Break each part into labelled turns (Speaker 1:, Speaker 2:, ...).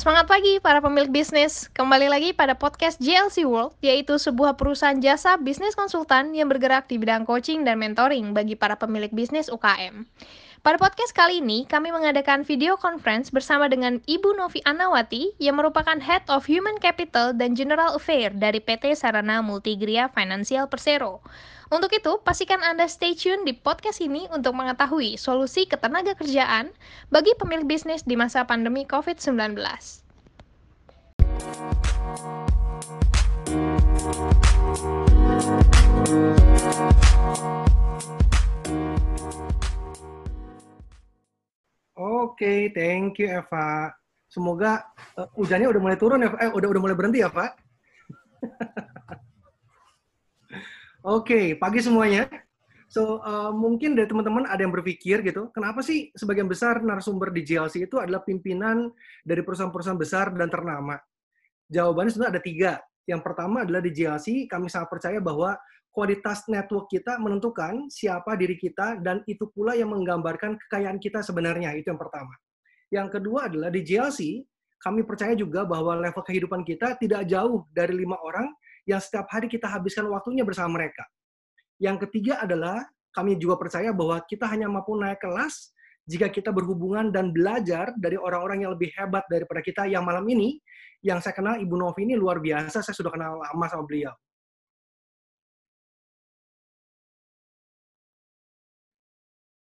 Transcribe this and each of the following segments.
Speaker 1: Semangat pagi para pemilik bisnis. Kembali lagi pada podcast JLC World, yaitu sebuah perusahaan jasa bisnis konsultan yang bergerak di bidang coaching dan mentoring bagi para pemilik bisnis UKM. Pada podcast kali ini, kami mengadakan video conference bersama dengan Ibu Novi Anawati yang merupakan Head of Human Capital dan General Affair dari PT Sarana Multigria Financial Persero. Untuk itu, pastikan Anda stay tune di podcast ini untuk mengetahui solusi ketenaga kerjaan bagi pemilik bisnis di masa pandemi COVID-19.
Speaker 2: Oke, thank you Eva. Semoga uh, hujannya udah mulai turun ya, eh udah udah mulai berhenti ya, Pak. Oke, pagi semuanya. So, uh, mungkin dari teman-teman ada yang berpikir gitu, kenapa sih sebagian besar narasumber di JLC itu adalah pimpinan dari perusahaan-perusahaan besar dan ternama? Jawabannya sebenarnya ada tiga. Yang pertama adalah di JLC, kami sangat percaya bahwa kualitas network kita menentukan siapa diri kita dan itu pula yang menggambarkan kekayaan kita sebenarnya. Itu yang pertama. Yang kedua adalah di JLC, kami percaya juga bahwa level kehidupan kita tidak jauh dari lima orang yang setiap hari kita habiskan waktunya bersama mereka. Yang ketiga adalah kami juga percaya bahwa kita hanya mampu naik kelas jika kita berhubungan dan belajar dari orang-orang yang lebih hebat daripada kita yang malam ini, yang saya kenal Ibu Novi ini luar biasa, saya sudah kenal lama sama beliau.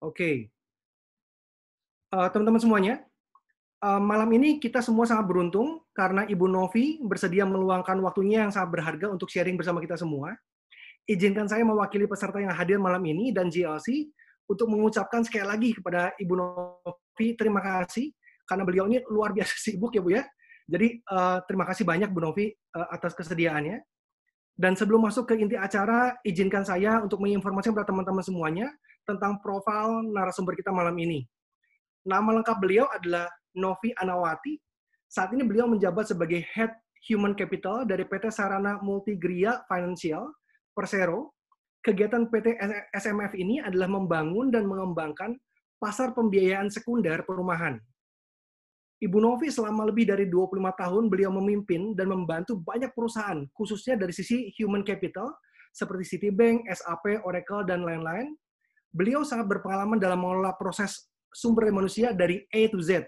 Speaker 2: Oke. Okay. Uh, teman-teman semuanya, malam ini kita semua sangat beruntung karena Ibu Novi bersedia meluangkan waktunya yang sangat berharga untuk sharing bersama kita semua. Izinkan saya mewakili peserta yang hadir malam ini dan GLC untuk mengucapkan sekali lagi kepada Ibu Novi terima kasih karena beliau ini luar biasa sibuk ya Bu ya. Jadi uh, terima kasih banyak Bu Novi uh, atas kesediaannya. Dan sebelum masuk ke inti acara, izinkan saya untuk menginformasikan kepada teman-teman semuanya tentang profil narasumber kita malam ini. Nama lengkap beliau adalah Novi Anawati. Saat ini beliau menjabat sebagai Head Human Capital dari PT Sarana Multigria Financial, Persero. Kegiatan PT SMF ini adalah membangun dan mengembangkan pasar pembiayaan sekunder perumahan. Ibu Novi selama lebih dari 25 tahun beliau memimpin dan membantu banyak perusahaan, khususnya dari sisi human capital, seperti Citibank, SAP, Oracle, dan lain-lain, beliau sangat berpengalaman dalam mengelola proses sumber manusia dari A to Z,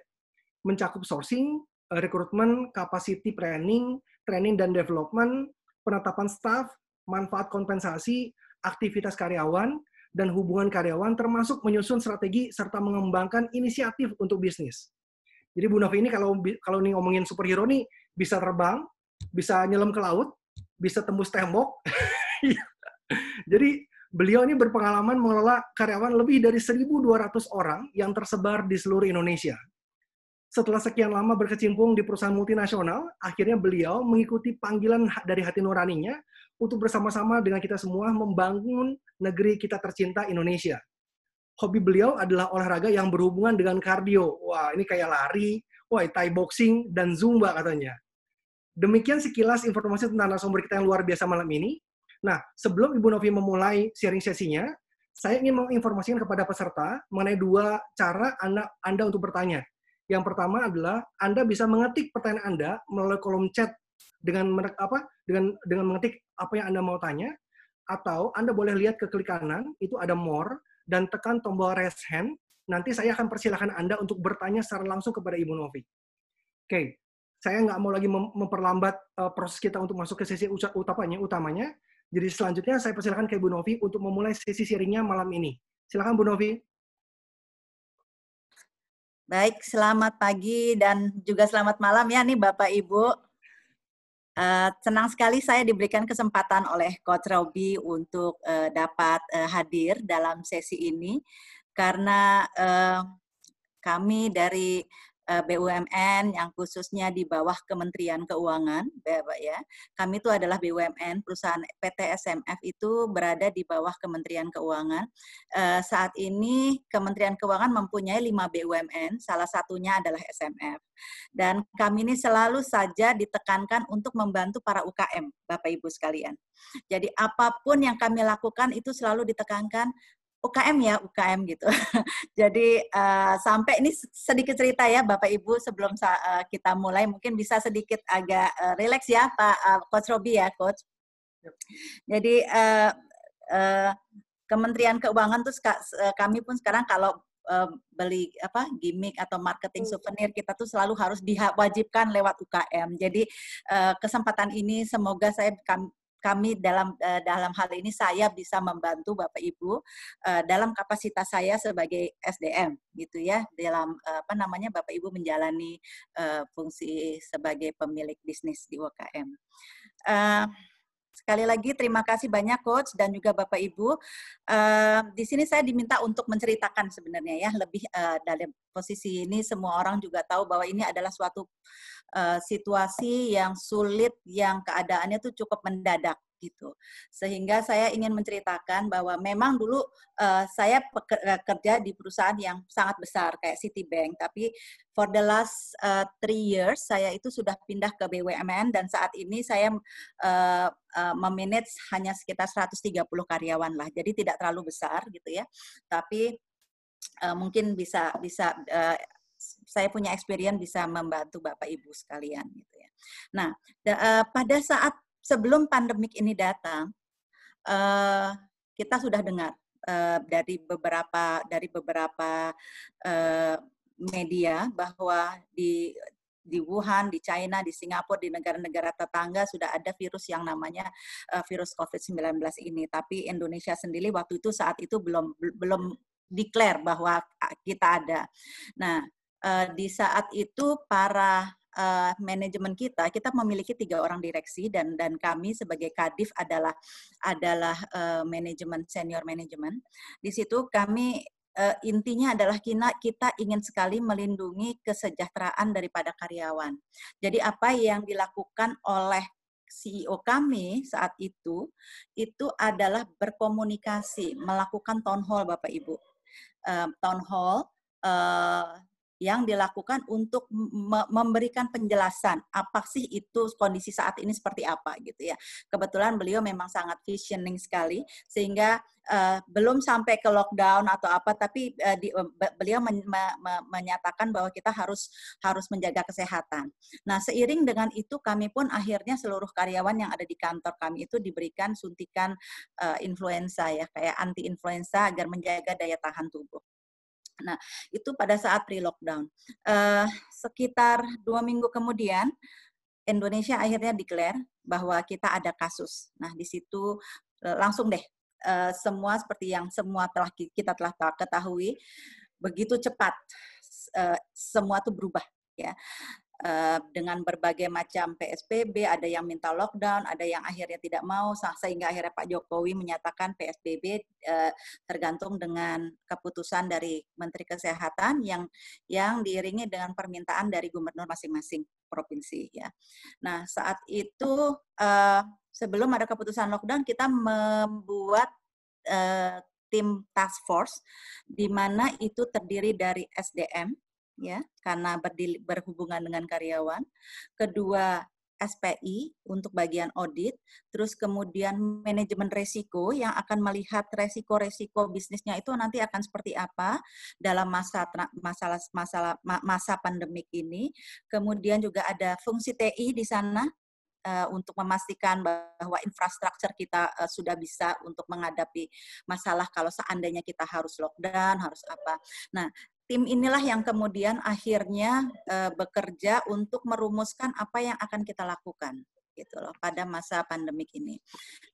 Speaker 2: mencakup sourcing, eh, rekrutmen, capacity planning, training dan development, penetapan staff, manfaat kompensasi, aktivitas karyawan, dan hubungan karyawan termasuk menyusun strategi serta mengembangkan inisiatif untuk bisnis. Jadi Bu Novi ini kalau kalau nih ngomongin superhero nih bisa terbang, bisa nyelam ke laut, bisa tembus tembok. Jadi beliau ini berpengalaman mengelola karyawan lebih dari 1.200 orang yang tersebar di seluruh Indonesia. Setelah sekian lama berkecimpung di perusahaan multinasional, akhirnya beliau mengikuti panggilan dari hati nuraninya untuk bersama-sama dengan kita semua membangun negeri kita tercinta Indonesia. Hobi beliau adalah olahraga yang berhubungan dengan kardio. Wah, ini kayak lari, wah, Thai boxing, dan Zumba katanya. Demikian sekilas informasi tentang narasumber kita yang luar biasa malam ini. Nah, sebelum Ibu Novi memulai sharing sesinya, saya ingin menginformasikan kepada peserta mengenai dua cara Anda, Anda untuk bertanya. Yang pertama adalah Anda bisa mengetik pertanyaan Anda melalui kolom chat dengan apa? Dengan dengan mengetik apa yang Anda mau tanya atau Anda boleh lihat ke klik kanan itu ada more dan tekan tombol raise hand. Nanti saya akan persilahkan Anda untuk bertanya secara langsung kepada Ibu Novi. Oke, saya nggak mau lagi memperlambat uh, proses kita untuk masuk ke sesi utamanya. Utamanya, jadi selanjutnya saya persilakan ke Bu Novi untuk memulai sesi sharingnya malam ini. Silakan Bu Novi.
Speaker 3: Baik, selamat pagi dan juga selamat malam ya nih Bapak Ibu. Uh, senang sekali saya diberikan kesempatan oleh Coach Robi untuk uh, dapat uh, hadir dalam sesi ini karena kami dari Eh, BUMN yang khususnya di bawah Kementerian Keuangan, Bapak ya. Kami itu adalah BUMN perusahaan PT SMF itu berada di bawah Kementerian Keuangan. Eh, saat ini Kementerian Keuangan mempunyai lima BUMN, salah satunya adalah SMF. Dan kami ini selalu saja ditekankan untuk membantu para UKM, Bapak Ibu sekalian. Jadi apa pun yang kami lakukan itu selalu ditekankan UKM ya UKM gitu. Jadi uh, sampai ini sedikit cerita ya Bapak Ibu sebelum uh, kita mulai mungkin bisa sedikit agak uh, rileks ya Pak uh, Coach Robi ya Coach. Jadi uh, uh, Kementerian Keuangan tuh kami pun sekarang kalau uh, beli apa gimmick atau marketing hmm. souvenir kita tuh selalu harus diwajibkan lewat UKM. Jadi uh, kesempatan ini semoga saya kami, dalam uh, dalam hal ini saya bisa membantu Bapak Ibu uh, dalam kapasitas saya sebagai SDM gitu ya dalam uh, apa namanya Bapak Ibu menjalani uh, fungsi sebagai pemilik bisnis di UKM. Uh, Sekali lagi terima kasih banyak coach dan juga Bapak Ibu. Uh, di sini saya diminta untuk menceritakan sebenarnya ya lebih uh, dari posisi ini semua orang juga tahu bahwa ini adalah suatu uh, situasi yang sulit yang keadaannya tuh cukup mendadak gitu. Sehingga saya ingin menceritakan bahwa memang dulu uh, saya bekerja di perusahaan yang sangat besar kayak Citibank, tapi for the last uh, three years saya itu sudah pindah ke BUMN dan saat ini saya uh, uh, memanage hanya sekitar 130 karyawan lah. Jadi tidak terlalu besar gitu ya. Tapi uh, mungkin bisa bisa uh, saya punya experience bisa membantu Bapak Ibu sekalian gitu ya. Nah, da, uh, pada saat sebelum pandemik ini datang, uh, kita sudah dengar uh, dari beberapa dari beberapa uh, media bahwa di di Wuhan, di China, di Singapura, di negara-negara tetangga sudah ada virus yang namanya uh, virus COVID-19 ini. Tapi Indonesia sendiri waktu itu saat itu belum belum declare bahwa kita ada. Nah, uh, di saat itu para uh, manajemen kita, kita memiliki tiga orang direksi dan dan kami sebagai kadif adalah adalah uh, manajemen senior manajemen. Di situ kami uh, intinya adalah kita kita ingin sekali melindungi kesejahteraan daripada karyawan. Jadi apa yang dilakukan oleh CEO kami saat itu itu adalah berkomunikasi, melakukan town hall Bapak Ibu. Uh, town hall uh, yang dilakukan untuk memberikan penjelasan apa sih itu kondisi saat ini seperti apa gitu ya. Kebetulan beliau memang sangat visioning sekali sehingga uh, belum sampai ke lockdown atau apa tapi uh, di, uh, beliau men, me, me, menyatakan bahwa kita harus harus menjaga kesehatan. Nah, seiring dengan itu kami pun akhirnya seluruh karyawan yang ada di kantor kami itu diberikan suntikan uh, influenza ya kayak anti influenza agar menjaga daya tahan tubuh. Nah, itu pada saat pre-lockdown. Uh, sekitar dua minggu kemudian, Indonesia akhirnya declare bahwa kita ada kasus. Nah, di situ uh, langsung deh, uh, semua seperti yang semua telah kita telah ketahui, begitu cepat uh, semua itu berubah ya. Eh, dengan berbagai macam PSBB, ada yang minta lockdown, ada yang akhirnya tidak mau, sehingga akhirnya Pak Jokowi menyatakan PSBB eh, tergantung dengan keputusan dari Menteri Kesehatan yang yang diiringi dengan permintaan dari gubernur masing-masing provinsi ya. Nah saat itu eh, sebelum ada keputusan lockdown kita membuat tim task force di mana itu terdiri dari SDM, ya karena berhubungan dengan karyawan. Kedua SPI untuk bagian audit, terus kemudian manajemen resiko yang akan melihat resiko-resiko bisnisnya itu nanti akan seperti apa dalam masa masalah masalah masa pandemik ini. Kemudian juga ada fungsi TI di sana uh, untuk memastikan bahwa infrastruktur kita uh, sudah bisa untuk menghadapi masalah kalau seandainya kita harus lockdown, harus apa. Nah, tim inilah yang kemudian akhirnya uh, bekerja untuk merumuskan apa yang akan kita lakukan gitu loh pada masa pandemik ini.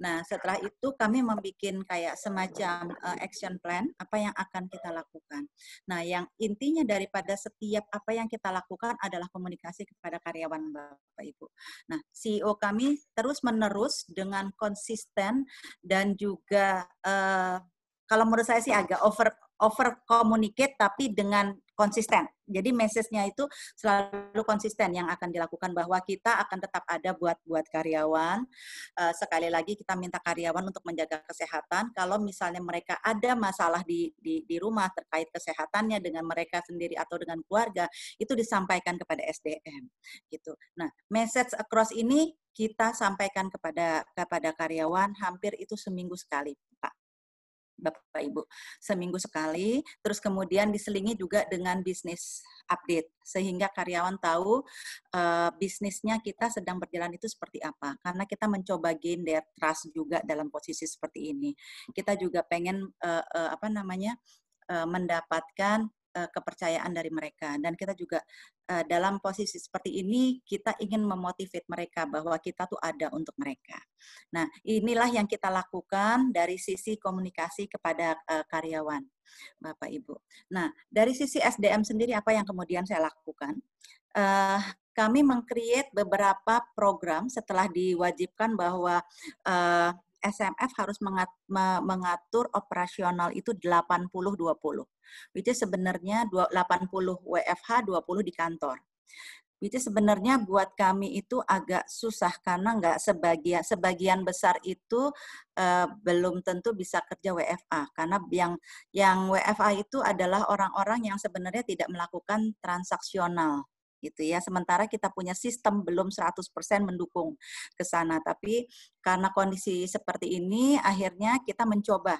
Speaker 3: Nah, setelah itu kami membuat kayak semacam uh, action plan apa yang akan kita lakukan. Nah, yang intinya daripada setiap apa yang kita lakukan adalah komunikasi kepada karyawan Bapak Ibu. Nah, CEO kami terus-menerus dengan konsisten dan juga uh, kalau menurut saya sih agak over over communicate tapi dengan konsisten. Jadi message-nya itu selalu konsisten yang akan dilakukan bahwa kita akan tetap ada buat buat karyawan. Uh, sekali lagi kita minta karyawan untuk menjaga kesehatan. Kalau misalnya mereka ada masalah di di, di rumah terkait kesehatannya dengan mereka sendiri atau dengan keluarga, itu disampaikan kepada SDM gitu. Nah, message across ini kita sampaikan kepada kepada karyawan hampir itu seminggu sekali, Bapak Ibu. Seminggu sekali, terus kemudian diselingi juga dengan bisnis update sehingga karyawan tahu uh, bisnisnya kita sedang berjalan itu seperti apa. Karena kita mencoba gain their trust juga dalam posisi seperti ini. Kita juga pengen uh, uh, apa namanya? Uh, mendapatkan uh, kepercayaan dari mereka dan kita juga uh, dalam posisi seperti ini kita ingin memotivate mereka bahwa kita tuh ada untuk mereka. Nah, inilah yang kita lakukan dari sisi komunikasi kepada uh, karyawan. Bapak Ibu. Nah, dari sisi SDM sendiri apa yang kemudian saya lakukan? Uh, kami mengcreate beberapa program setelah diwajibkan bahwa uh, SMF harus mengatur operasional itu 80-20. Which sebenarnya 80 WFH, 20 di kantor. Which sebenarnya buat kami itu agak susah karena nggak sebagian sebagian besar itu uh, belum tentu bisa kerja WFA karena yang yang WFA itu adalah orang-orang yang sebenarnya tidak melakukan transaksional gitu ya. Sementara kita punya sistem belum 100% mendukung ke sana. Tapi karena kondisi seperti ini akhirnya kita mencoba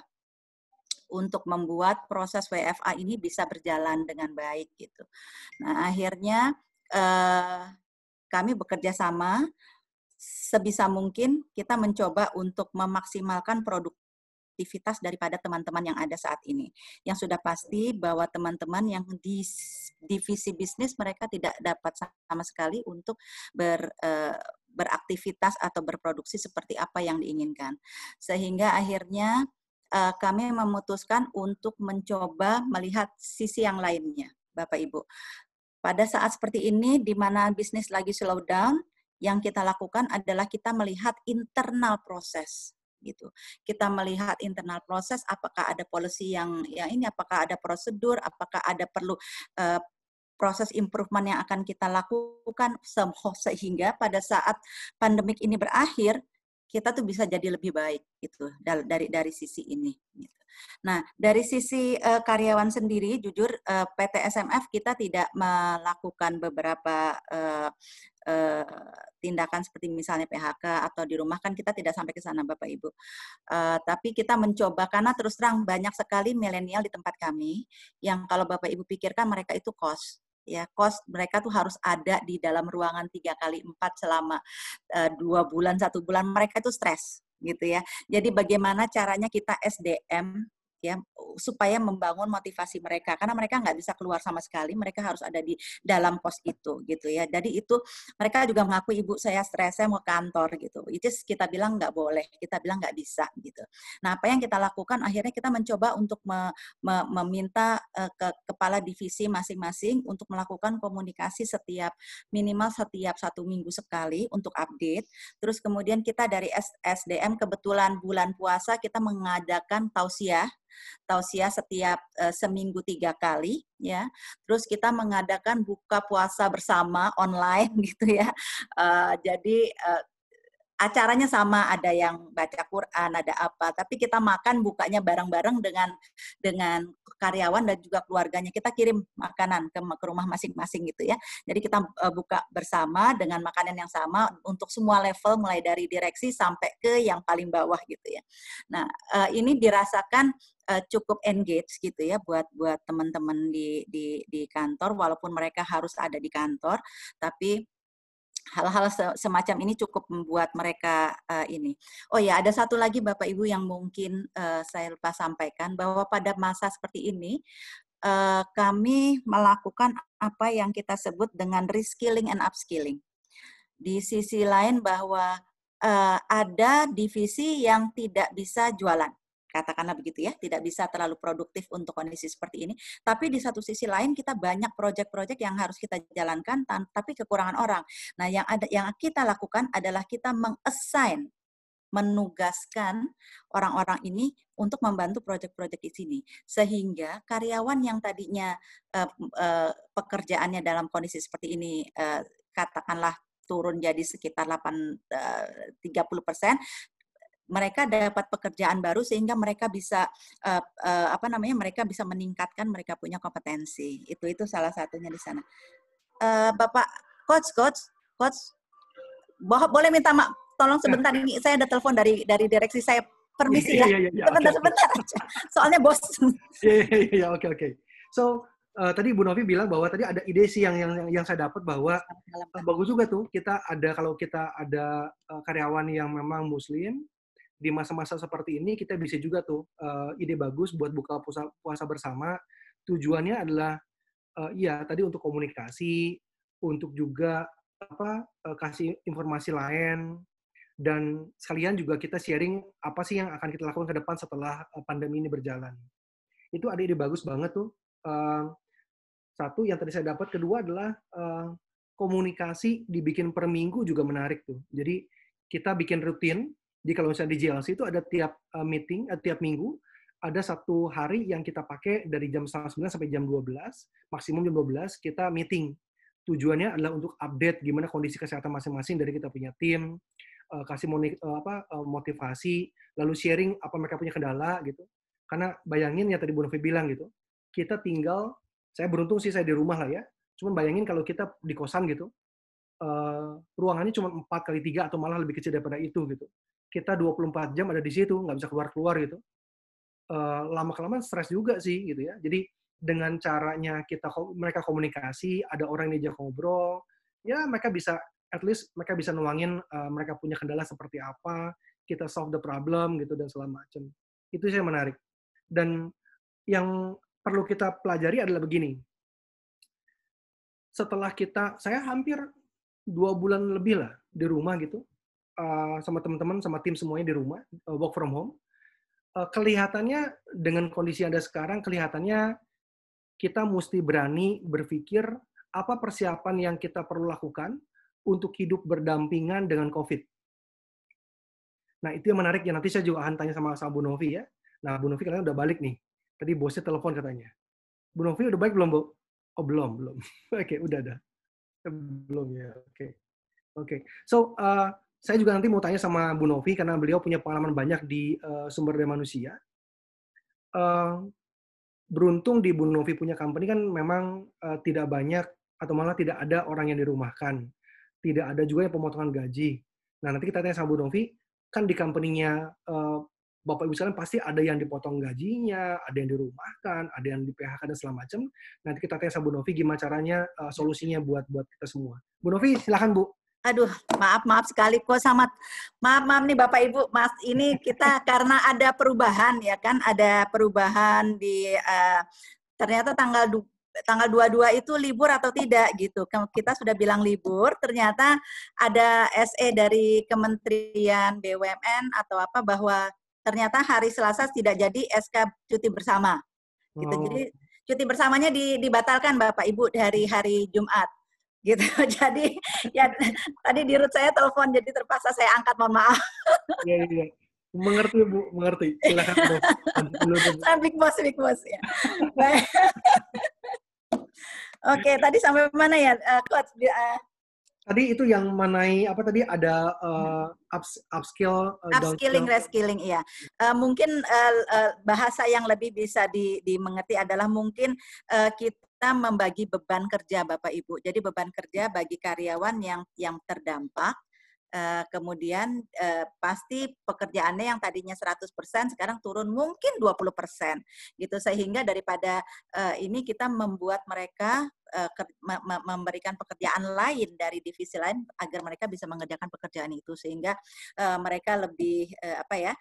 Speaker 3: untuk membuat proses WFA ini bisa berjalan dengan baik gitu. Nah, akhirnya eh, kami bekerja sama sebisa mungkin kita mencoba untuk memaksimalkan produk aktivitas daripada teman-teman yang ada saat ini. Yang sudah pasti bahwa teman-teman yang di divisi bisnis mereka tidak dapat sama sekali untuk ber, uh, beraktivitas atau berproduksi seperti apa yang diinginkan. Sehingga akhirnya uh, kami memutuskan untuk mencoba melihat sisi yang lainnya, Bapak Ibu. Pada saat seperti ini, di mana bisnis lagi slow down, yang kita lakukan adalah kita melihat internal proses gitu. Kita melihat internal proses apakah ada policy yang ya ini apakah ada prosedur, apakah ada perlu uh, proses improvement yang akan kita lakukan sehingga pada saat pandemik ini berakhir kita tuh bisa jadi lebih baik gitu dari dari sisi ini. Gitu. Nah dari sisi uh, karyawan sendiri, jujur uh, PT SMF kita tidak melakukan beberapa uh, uh, tindakan seperti misalnya PHK atau di rumah kan kita tidak sampai ke sana Bapak Ibu. Uh, tapi kita mencoba karena terus terang banyak sekali milenial di tempat kami yang kalau Bapak Ibu pikirkan mereka itu kos ya kos mereka tuh harus ada di dalam ruangan tiga kali empat selama uh, dua bulan satu bulan mereka itu stres gitu ya. Jadi bagaimana caranya kita SDM ya supaya membangun motivasi mereka. Karena mereka nggak bisa keluar sama sekali mereka harus ada di dalam pos itu gitu ya. Jadi itu mereka juga mengaku ibu saya stres saya mau kantor gitu. Itu kita bilang nggak boleh kita bilang nggak bisa gitu. Nah apa yang kita lakukan? Akhirnya kita mencoba untuk me, me, meminta uh, ke kepala divisi masing-masing untuk melakukan komunikasi setiap minimal setiap satu minggu sekali untuk update. Terus kemudian kita dari SDM kebetulan bulan puasa kita mengadakan tausiah tausiah setiap uh, seminggu tiga kali ya. Terus kita mengadakan buka puasa bersama online gitu ya. Uh, jadi uh, acaranya sama, ada yang baca Quran, ada apa, tapi kita makan bukanya bareng-bareng dengan dengan karyawan dan juga keluarganya. Kita kirim makanan ke, ke rumah masing-masing gitu ya. Jadi kita uh, buka bersama dengan makanan yang sama untuk semua level mulai dari direksi sampai ke yang paling bawah gitu ya. Nah, uh, ini dirasakan uh, cukup engage gitu ya buat buat teman-teman di di di kantor walaupun mereka harus ada di kantor tapi hal-hal semacam ini cukup membuat mereka uh, ini. Oh ya, ada satu lagi Bapak Ibu yang mungkin uh, saya lupa sampaikan bahwa pada masa seperti ini uh, kami melakukan apa yang kita sebut dengan reskilling and upskilling. Di sisi lain bahwa uh, ada divisi yang tidak bisa jualan katakanlah begitu ya, tidak bisa terlalu produktif untuk kondisi seperti ini. Tapi di satu sisi lain kita banyak proyek-proyek yang harus kita jalankan, tapi kekurangan orang. Nah, yang ada yang kita lakukan adalah kita mengassign menugaskan orang-orang ini untuk membantu proyek-proyek di sini sehingga karyawan yang tadinya uh, uh, pekerjaannya dalam kondisi seperti ini uh, katakanlah turun jadi sekitar 8 uh, 30 persen mereka dapat pekerjaan baru sehingga mereka bisa uh, uh, apa namanya mereka bisa meningkatkan mereka punya kompetensi itu itu salah satunya di sana uh, bapak coach coach coach boleh minta mak tolong ya. sebentar ini saya ada telepon dari dari direksi saya permisi ya.
Speaker 2: iya, iya, iya.
Speaker 3: Sebentar, sebentar aja. Soalnya bos.
Speaker 2: Iya, iya, iya, iya, oke, oke. So, eh, tadi Bu Novi bilang bahwa tadi ada ide sih yang yang yang saya dapat bahwa eh, bagus juga tuh kita ada kalau kita ada eh, karyawan yang memang muslim di masa-masa seperti ini kita bisa juga tuh eh, ide bagus buat buka puasa, puasa bersama. Tujuannya adalah eh, iya tadi untuk komunikasi, untuk juga apa eh, kasih informasi lain dan sekalian juga kita sharing apa sih yang akan kita lakukan ke depan setelah pandemi ini berjalan. Itu ada ide bagus banget tuh. Eh, satu yang tadi saya dapat, kedua adalah eh, komunikasi dibikin per minggu juga menarik tuh. Jadi kita bikin rutin. Jadi kalau misalnya di JLC itu ada tiap eh, meeting, eh, tiap minggu ada satu hari yang kita pakai dari jam setengah 9 sampai jam 12, maksimum jam 12 kita meeting. Tujuannya adalah untuk update gimana kondisi kesehatan masing-masing dari kita punya tim, eh, kasih moni- eh, apa motivasi, lalu sharing apa mereka punya kendala gitu. Karena bayangin ya tadi Bu Novi bilang gitu, kita tinggal saya beruntung sih saya di rumah lah ya. Cuman bayangin kalau kita di kosan gitu, eh, ruangannya cuma 4 kali 3 atau malah lebih kecil daripada itu gitu. Kita 24 jam ada di situ, nggak bisa keluar-keluar gitu. Eh, lama-kelamaan stres juga sih gitu ya. Jadi dengan caranya kita mereka komunikasi, ada orang yang diajak ngobrol, ya mereka bisa at least mereka bisa nuangin eh, mereka punya kendala seperti apa, kita solve the problem gitu dan segala macam. Itu sih yang menarik. Dan yang perlu kita pelajari adalah begini. Setelah kita, saya hampir dua bulan lebih lah di rumah gitu, uh, sama teman-teman, sama tim semuanya di rumah, uh, work from home. Uh, kelihatannya dengan kondisi Anda sekarang, kelihatannya kita mesti berani berpikir apa persiapan yang kita perlu lakukan untuk hidup berdampingan dengan COVID. Nah, itu yang menarik ya. Nanti saya juga akan tanya sama, sama Bu Novi ya. Nah, Bu Novi katanya udah balik nih. Tadi bosnya telepon katanya. Bu Novi udah baik belum, Bu? Oh, belum, belum. Oke, udah ada. Belum ya, oke. Oke. So, uh, saya juga nanti mau tanya sama Bu Novi karena beliau punya pengalaman banyak di uh, sumber daya manusia. Uh, beruntung di Bu Novi punya company kan memang uh, tidak banyak atau malah tidak ada orang yang dirumahkan. Tidak ada juga yang pemotongan gaji. Nah, nanti kita tanya sama Bu Novi, kan di company-nya uh, Bapak Ibu sekalian pasti ada yang dipotong gajinya, ada yang dirumahkan, ada yang di PHK dan segala macam. Nanti kita tanya sama Bu Novi gimana caranya uh, solusinya buat buat kita semua. Bu Novi, silakan Bu.
Speaker 3: Aduh, maaf maaf sekali kok sama maaf maaf nih Bapak Ibu, Mas ini kita karena ada perubahan ya kan, ada perubahan di uh, ternyata tanggal du, tanggal 22 itu libur atau tidak gitu. Kita sudah bilang libur, ternyata ada SE dari Kementerian BUMN atau apa bahwa ternyata hari Selasa tidak jadi SK cuti bersama. Gitu. Oh. Jadi cuti bersamanya dibatalkan Bapak Ibu dari hari Jumat gitu. Jadi ya tadi di root saya telepon jadi terpaksa saya angkat mohon maaf.
Speaker 2: Iya iya. Mengerti Bu, mengerti. Silakan Bu.
Speaker 3: saya big boss big boss ya. Oke, tadi sampai mana ya, uh, coach? Uh,
Speaker 2: tadi itu yang manai apa tadi ada uh, ups, upskill,
Speaker 3: uh, upskilling, reskilling, iya. Uh, mungkin uh, uh, bahasa yang lebih bisa di, dimengerti adalah mungkin uh, kita membagi beban kerja Bapak Ibu. Jadi beban kerja bagi karyawan yang yang terdampak Uh, kemudian uh, pasti pekerjaannya yang tadinya 100% sekarang turun mungkin 20% gitu sehingga daripada uh, ini kita membuat mereka me memberikan pekerjaan lain dari divisi lain agar mereka bisa mengerjakan pekerjaan itu sehingga uh, mereka lebih uh, apa ya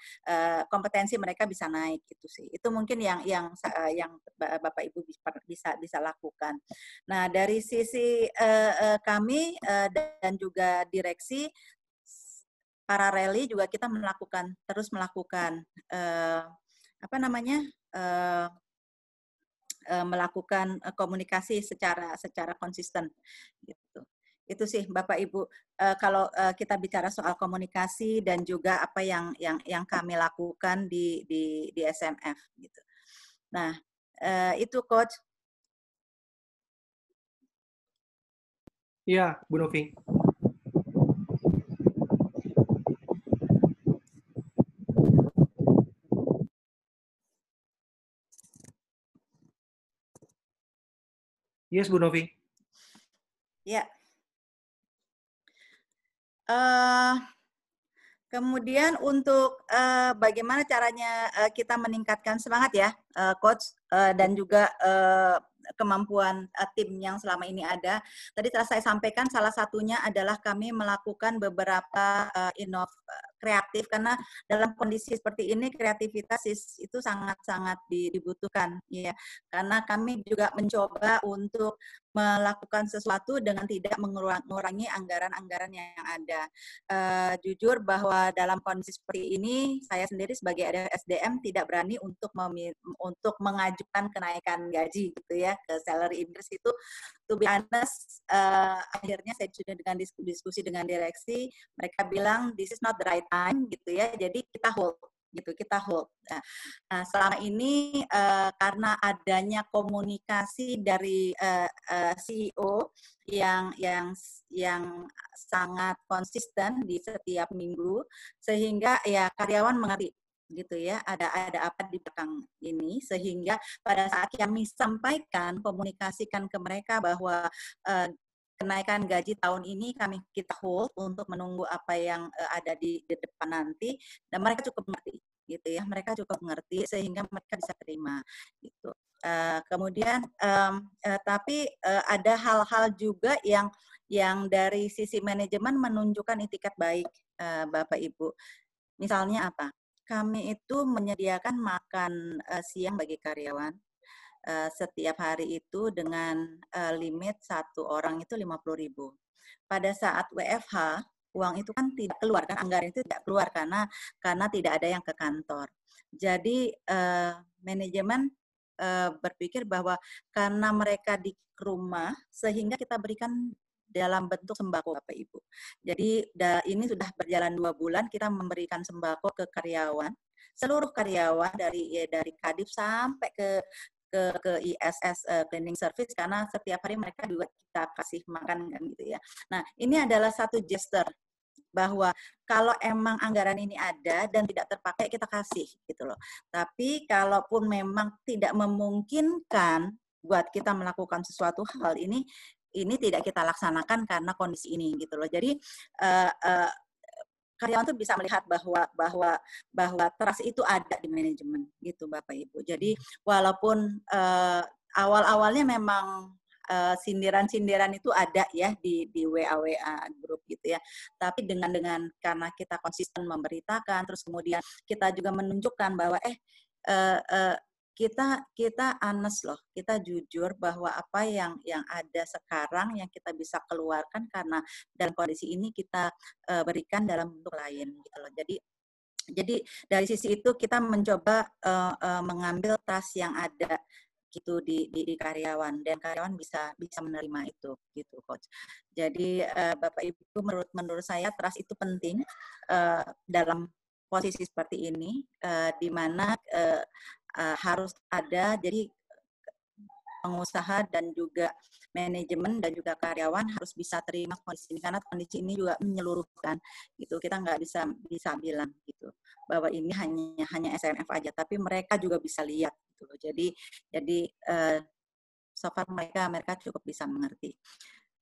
Speaker 3: kompetensi mereka bisa naik gitu sih itu mungkin yang yang yang Bapak Ibu bisa bisa lakukan. Nah dari sisi kami dan juga direksi para rally juga kita melakukan terus melakukan apa namanya uh, melakukan uh, komunikasi secara secara konsisten gitu. Itu sih bapak ibu. Uh, kalau kita bicara soal komunikasi dan juga apa yang yang yang kami lakukan di di di SMF gitu. Nah itu coach.
Speaker 2: Iya, Bu Novi. Yes, Bu Novi.
Speaker 3: Ya. Uh, Kemudian untuk uh, bagaimana caranya uh, kita meningkatkan semangat ya, uh, coach uh, dan juga uh, kemampuan uh, tim yang selama ini ada. Tadi telah saya sampaikan salah satunya adalah kami melakukan beberapa uh, inov kreatif karena dalam kondisi seperti ini kreativitas itu sangat-sangat dibutuhkan ya karena kami juga mencoba untuk melakukan sesuatu dengan tidak mengurangi anggaran-anggaran yang ada. Uh, jujur bahwa dalam kondisi seperti ini, saya sendiri sebagai SDM tidak berani untuk untuk mengajukan kenaikan gaji gitu ya ke salary increase itu. To be honest, uh, akhirnya saya sudah dengan diskusi dengan direksi, mereka bilang this is not the right time gitu ya, jadi kita hold gitu kita hold. Nah, nah selama ini uh, karena adanya komunikasi dari uh, uh, CEO yang yang yang sangat konsisten di setiap minggu sehingga ya karyawan mengerti gitu ya ada ada apa di belakang ini sehingga pada saat kami sampaikan komunikasikan ke mereka bahwa uh, kenaikan gaji tahun ini kami kita hold untuk menunggu apa yang uh, ada di, di depan nanti. Dan mereka cukup mengerti gitu ya. Mereka cukup mengerti sehingga mereka bisa terima gitu. Uh, kemudian um, uh, tapi uh, ada hal-hal juga yang yang dari sisi manajemen menunjukkan itikat baik uh, bapak ibu. Misalnya apa? Kami itu menyediakan makan uh, siang bagi karyawan uh, setiap hari itu dengan uh, limit satu orang itu 50.000. Pada saat WFH, uang itu kan tidak keluar kan anggaran itu tidak keluar karena karena tidak ada yang ke kantor. Jadi uh, manajemen berpikir bahwa karena mereka di rumah sehingga kita berikan dalam bentuk sembako Bapak Ibu. Jadi ini sudah berjalan dua bulan kita memberikan sembako ke karyawan, seluruh karyawan dari ya, dari Kadif sampai ke ke ke ISS uh, eh, cleaning service karena setiap hari mereka juga kita kasih makan kan gitu ya. Nah, ini adalah satu gesture bahwa kalau emang anggaran ini ada dan tidak terpakai kita kasih gitu loh. Tapi kalaupun memang tidak memungkinkan buat kita melakukan sesuatu hal ini ini tidak kita laksanakan karena kondisi ini gitu loh. Jadi uh, uh, karyawan tuh bisa melihat bahwa bahwa bahwa trust itu ada di manajemen gitu Bapak Ibu. Jadi walaupun uh, awal-awalnya memang sindiran-sindiran itu ada ya di di WA WA grup gitu ya. Tapi dengan dengan karena kita konsisten memberitakan, terus kemudian kita juga menunjukkan bahwa eh uh, uh, kita kita honest loh, kita jujur bahwa apa yang yang ada sekarang yang kita bisa keluarkan karena dalam kondisi ini kita uh, berikan dalam bentuk lain gitu loh. Jadi jadi dari sisi itu kita mencoba uh, uh, mengambil tas yang ada gitu di, di, di karyawan dan karyawan bisa bisa menerima itu gitu coach. Jadi uh, Bapak Ibu menurut menurut saya trust itu penting uh, dalam posisi seperti ini uh, di mana uh, uh, harus ada. Jadi pengusaha dan juga manajemen dan juga karyawan harus bisa terima kondisi ini karena kondisi ini juga menyeluruhkan gitu. Kita nggak bisa bisa bilang gitu bahwa ini hanya hanya SMF aja tapi mereka juga bisa lihat gitu jadi jadi uh, so far mereka mereka cukup bisa mengerti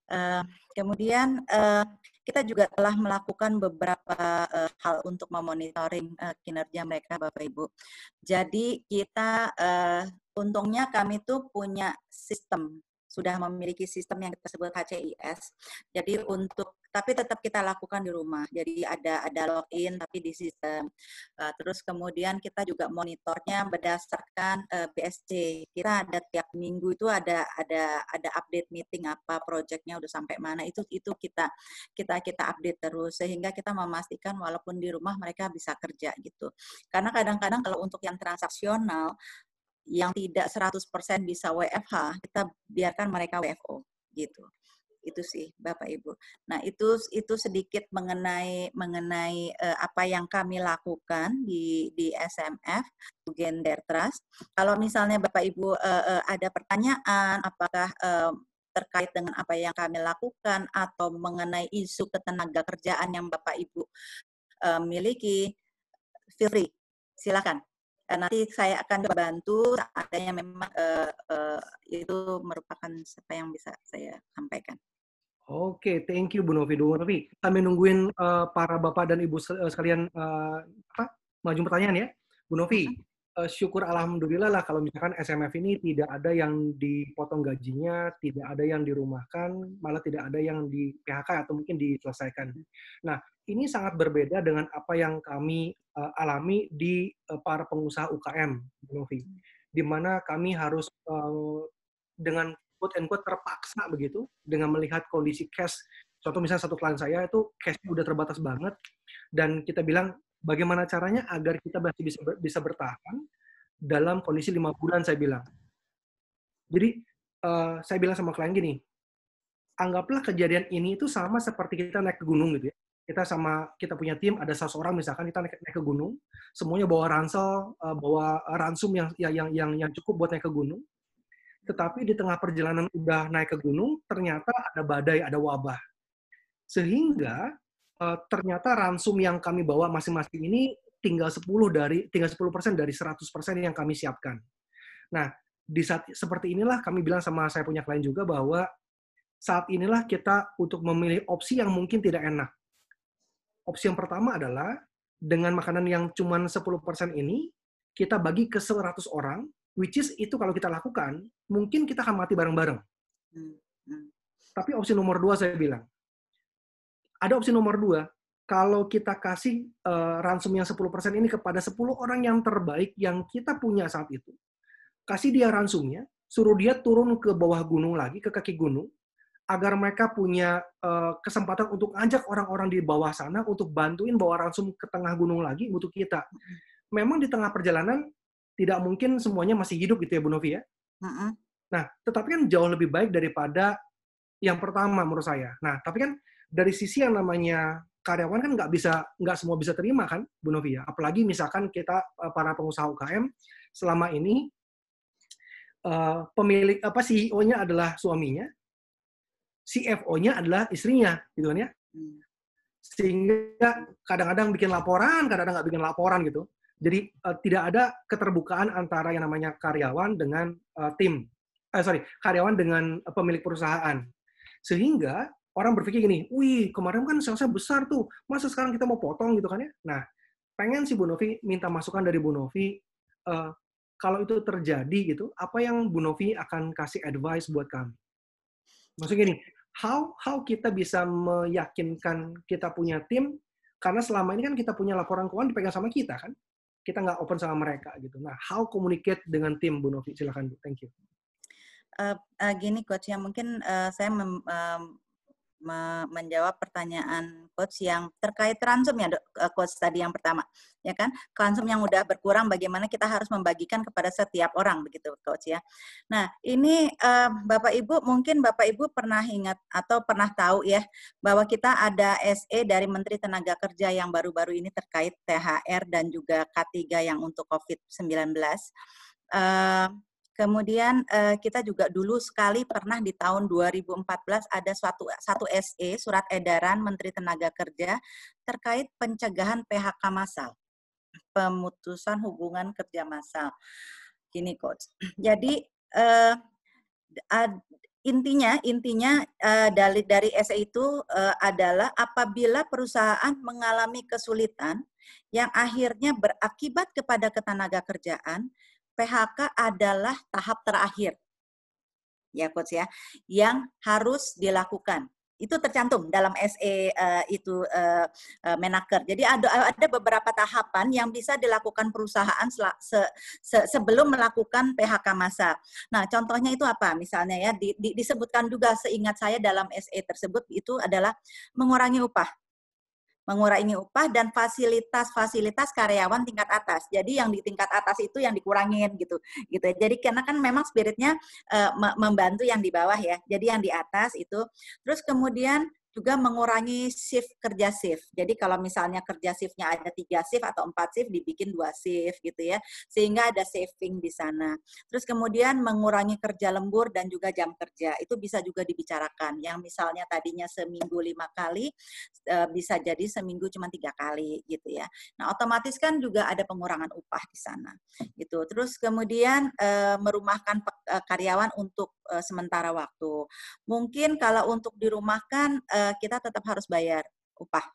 Speaker 3: uh, kemudian uh, kita juga telah melakukan beberapa uh, hal untuk memonitoring kinerja mereka, Bapak Ibu. Jadi kita untungnya kami tuh punya sistem sudah memiliki sistem yang kita sebut HCIS. Jadi untuk tapi tetap kita lakukan di rumah. Jadi ada ada login tapi di sistem. Uh, terus kemudian kita juga monitornya berdasarkan uh, eh, BSC. Kita ada tiap minggu itu ada ada ada update meeting apa proyeknya udah sampai mana itu itu kita kita kita update terus sehingga kita memastikan walaupun di rumah mereka bisa kerja gitu. Karena kadang-kadang kalau untuk yang transaksional yang tidak 100% bisa WFH, kita biarkan mereka WFO gitu. Itu sih Bapak Ibu. Nah, itu itu sedikit mengenai mengenai uh, apa yang kami lakukan di di SMF Gender Trust. Kalau misalnya Bapak Ibu uh, uh, ada pertanyaan apakah uh, terkait dengan apa yang kami lakukan atau mengenai isu ketenaga kerjaan yang Bapak Ibu uh, miliki, feel free, silakan nanti saya akan bantu adanya memang uh, uh, itu merupakan apa yang bisa saya sampaikan.
Speaker 2: Oke, thank you Bu Novi. Bu Novi, kami nungguin uh, para bapak dan ibu sekalian uh, apa maju pertanyaan ya. Bu Novi, uh, syukur alhamdulillah lah kalau misalkan SMF ini tidak ada yang dipotong gajinya, tidak ada yang dirumahkan, malah tidak ada yang di PHK atau mungkin diselesaikan. Nah, ini sangat berbeda dengan apa yang kami uh, alami di uh, para pengusaha UKM, Bu Novi, di mana kami harus uh, dengan quote and quote terpaksa begitu dengan melihat kondisi cash. Contoh misalnya satu klien saya itu cash udah terbatas banget dan kita bilang bagaimana caranya agar kita masih bisa bisa bertahan dalam kondisi lima bulan saya bilang. Jadi uh, saya bilang sama klien gini, anggaplah kejadian ini itu sama seperti kita naik ke gunung gitu ya. Kita sama kita punya tim ada seseorang misalkan kita naik, naik ke gunung, semuanya bawa ransel, uh, bawa ransum yang yang yang yang cukup buat naik ke gunung tetapi di tengah perjalanan udah naik ke gunung, ternyata ada badai, ada wabah. Sehingga uh, ternyata ransum yang kami bawa masing-masing ini tinggal 10 dari tinggal 10% dari 100% yang kami siapkan. Nah, di saat seperti inilah kami bilang sama saya punya klien juga bahwa saat inilah kita untuk memilih opsi yang mungkin tidak enak. Opsi yang pertama adalah dengan makanan yang cuma 10% ini, kita bagi ke 100 orang, Which is itu kalau kita lakukan, mungkin kita akan mati bareng-bareng. Hmm. Hmm. Tapi opsi nomor dua saya bilang, ada opsi nomor dua, kalau kita kasih uh, ransom yang 10% ini kepada 10 orang yang terbaik yang kita punya saat itu, kasih dia ransumnya, suruh dia turun ke bawah gunung lagi, ke kaki gunung, agar mereka punya uh, kesempatan untuk ajak orang-orang di bawah sana untuk bantuin bawa ransum ke tengah gunung lagi untuk kita. Hmm. Memang di tengah perjalanan tidak mungkin semuanya masih hidup gitu ya Bu Novi ya. Uh-uh. Nah, tetapi kan jauh lebih baik daripada yang pertama menurut saya. Nah, tapi kan dari sisi yang namanya karyawan kan nggak bisa nggak semua bisa terima kan Bu Novi ya. Apalagi misalkan kita eh, para pengusaha UKM selama ini uh, pemilik apa CEO-nya adalah suaminya, CFO-nya adalah istrinya, gitu kan ya. Hmm. Sehingga kadang-kadang bikin laporan, kadang-kadang nggak bikin laporan gitu. Jadi uh, tidak ada keterbukaan antara yang namanya karyawan dengan uh, tim. Eh, sorry, karyawan dengan uh, pemilik perusahaan. Sehingga orang berpikir gini, wih kemarin kan salesnya besar tuh, masa sekarang kita mau potong gitu kan ya? Nah, pengen si Bu Novi minta masukan dari Bu Novi, uh, kalau itu terjadi gitu, apa yang Bu Novi akan kasih advice buat kami? Maksudnya gini, how how kita bisa meyakinkan kita punya tim karena selama ini kan kita punya laporan keuangan dipegang sama kita kan kita nggak open sama mereka gitu. Nah, how communicate dengan tim Bu Novi? Silakan Bu. Thank you.
Speaker 3: Uh, uh, gini coach ya mungkin uh, saya mem, um, menjawab pertanyaan coach yang terkait ransom ya eh, coach tadi yang pertama ya kan? Ransom yang udah berkurang bagaimana kita harus membagikan kepada setiap orang begitu coach ya. Nah ini uh, bapak ibu mungkin bapak ibu pernah ingat atau pernah tahu ya bahwa kita ada SE dari Menteri Tenaga Kerja yang baru-baru ini terkait THR dan juga K3 yang untuk COVID-19 uh, Kemudian uh, kita juga dulu sekali pernah di tahun 2014 ada suatu satu SE surat edaran Menteri Tenaga Kerja terkait pencegahan PHK massal, pemutusan hubungan kerja massal. Gini coach. Jadi uh, ad, intinya intinya uh, dari dari SE itu uh, adalah apabila perusahaan mengalami kesulitan yang akhirnya berakibat kepada ketenaga kerjaan PHK adalah tahap terakhir. Ya, coach ya, yang harus dilakukan. Itu tercantum dalam SE uh, eh, itu uh, Menaker. Jadi ada ada beberapa tahapan yang bisa dilakukan perusahaan se, se, sebelum melakukan PHK massa. Nah, contohnya itu apa? Misalnya ya di, di, disebutkan juga seingat saya dalam SE tersebut itu adalah mengurangi upah mengurangi upah dan fasilitas-fasilitas karyawan tingkat atas. Jadi yang di tingkat atas itu yang dikurangin gitu. Gitu. Jadi karena kan memang spiritnya uh, membantu yang di bawah ya. Jadi yang di atas itu terus kemudian juga mengurangi shift kerja shift. Jadi kalau misalnya kerja shiftnya ada tiga shift atau empat shift, dibikin dua shift gitu ya, sehingga ada saving di sana. Terus kemudian mengurangi kerja lembur dan juga jam kerja itu bisa juga dibicarakan. Yang misalnya tadinya seminggu lima kali, eh, bisa jadi seminggu cuma tiga kali gitu ya. Nah otomatis kan juga ada pengurangan upah di sana gitu. Terus kemudian eh, merumahkan eh, karyawan untuk sementara waktu. Mungkin kalau untuk dirumahkan uh, kita tetap harus bayar upah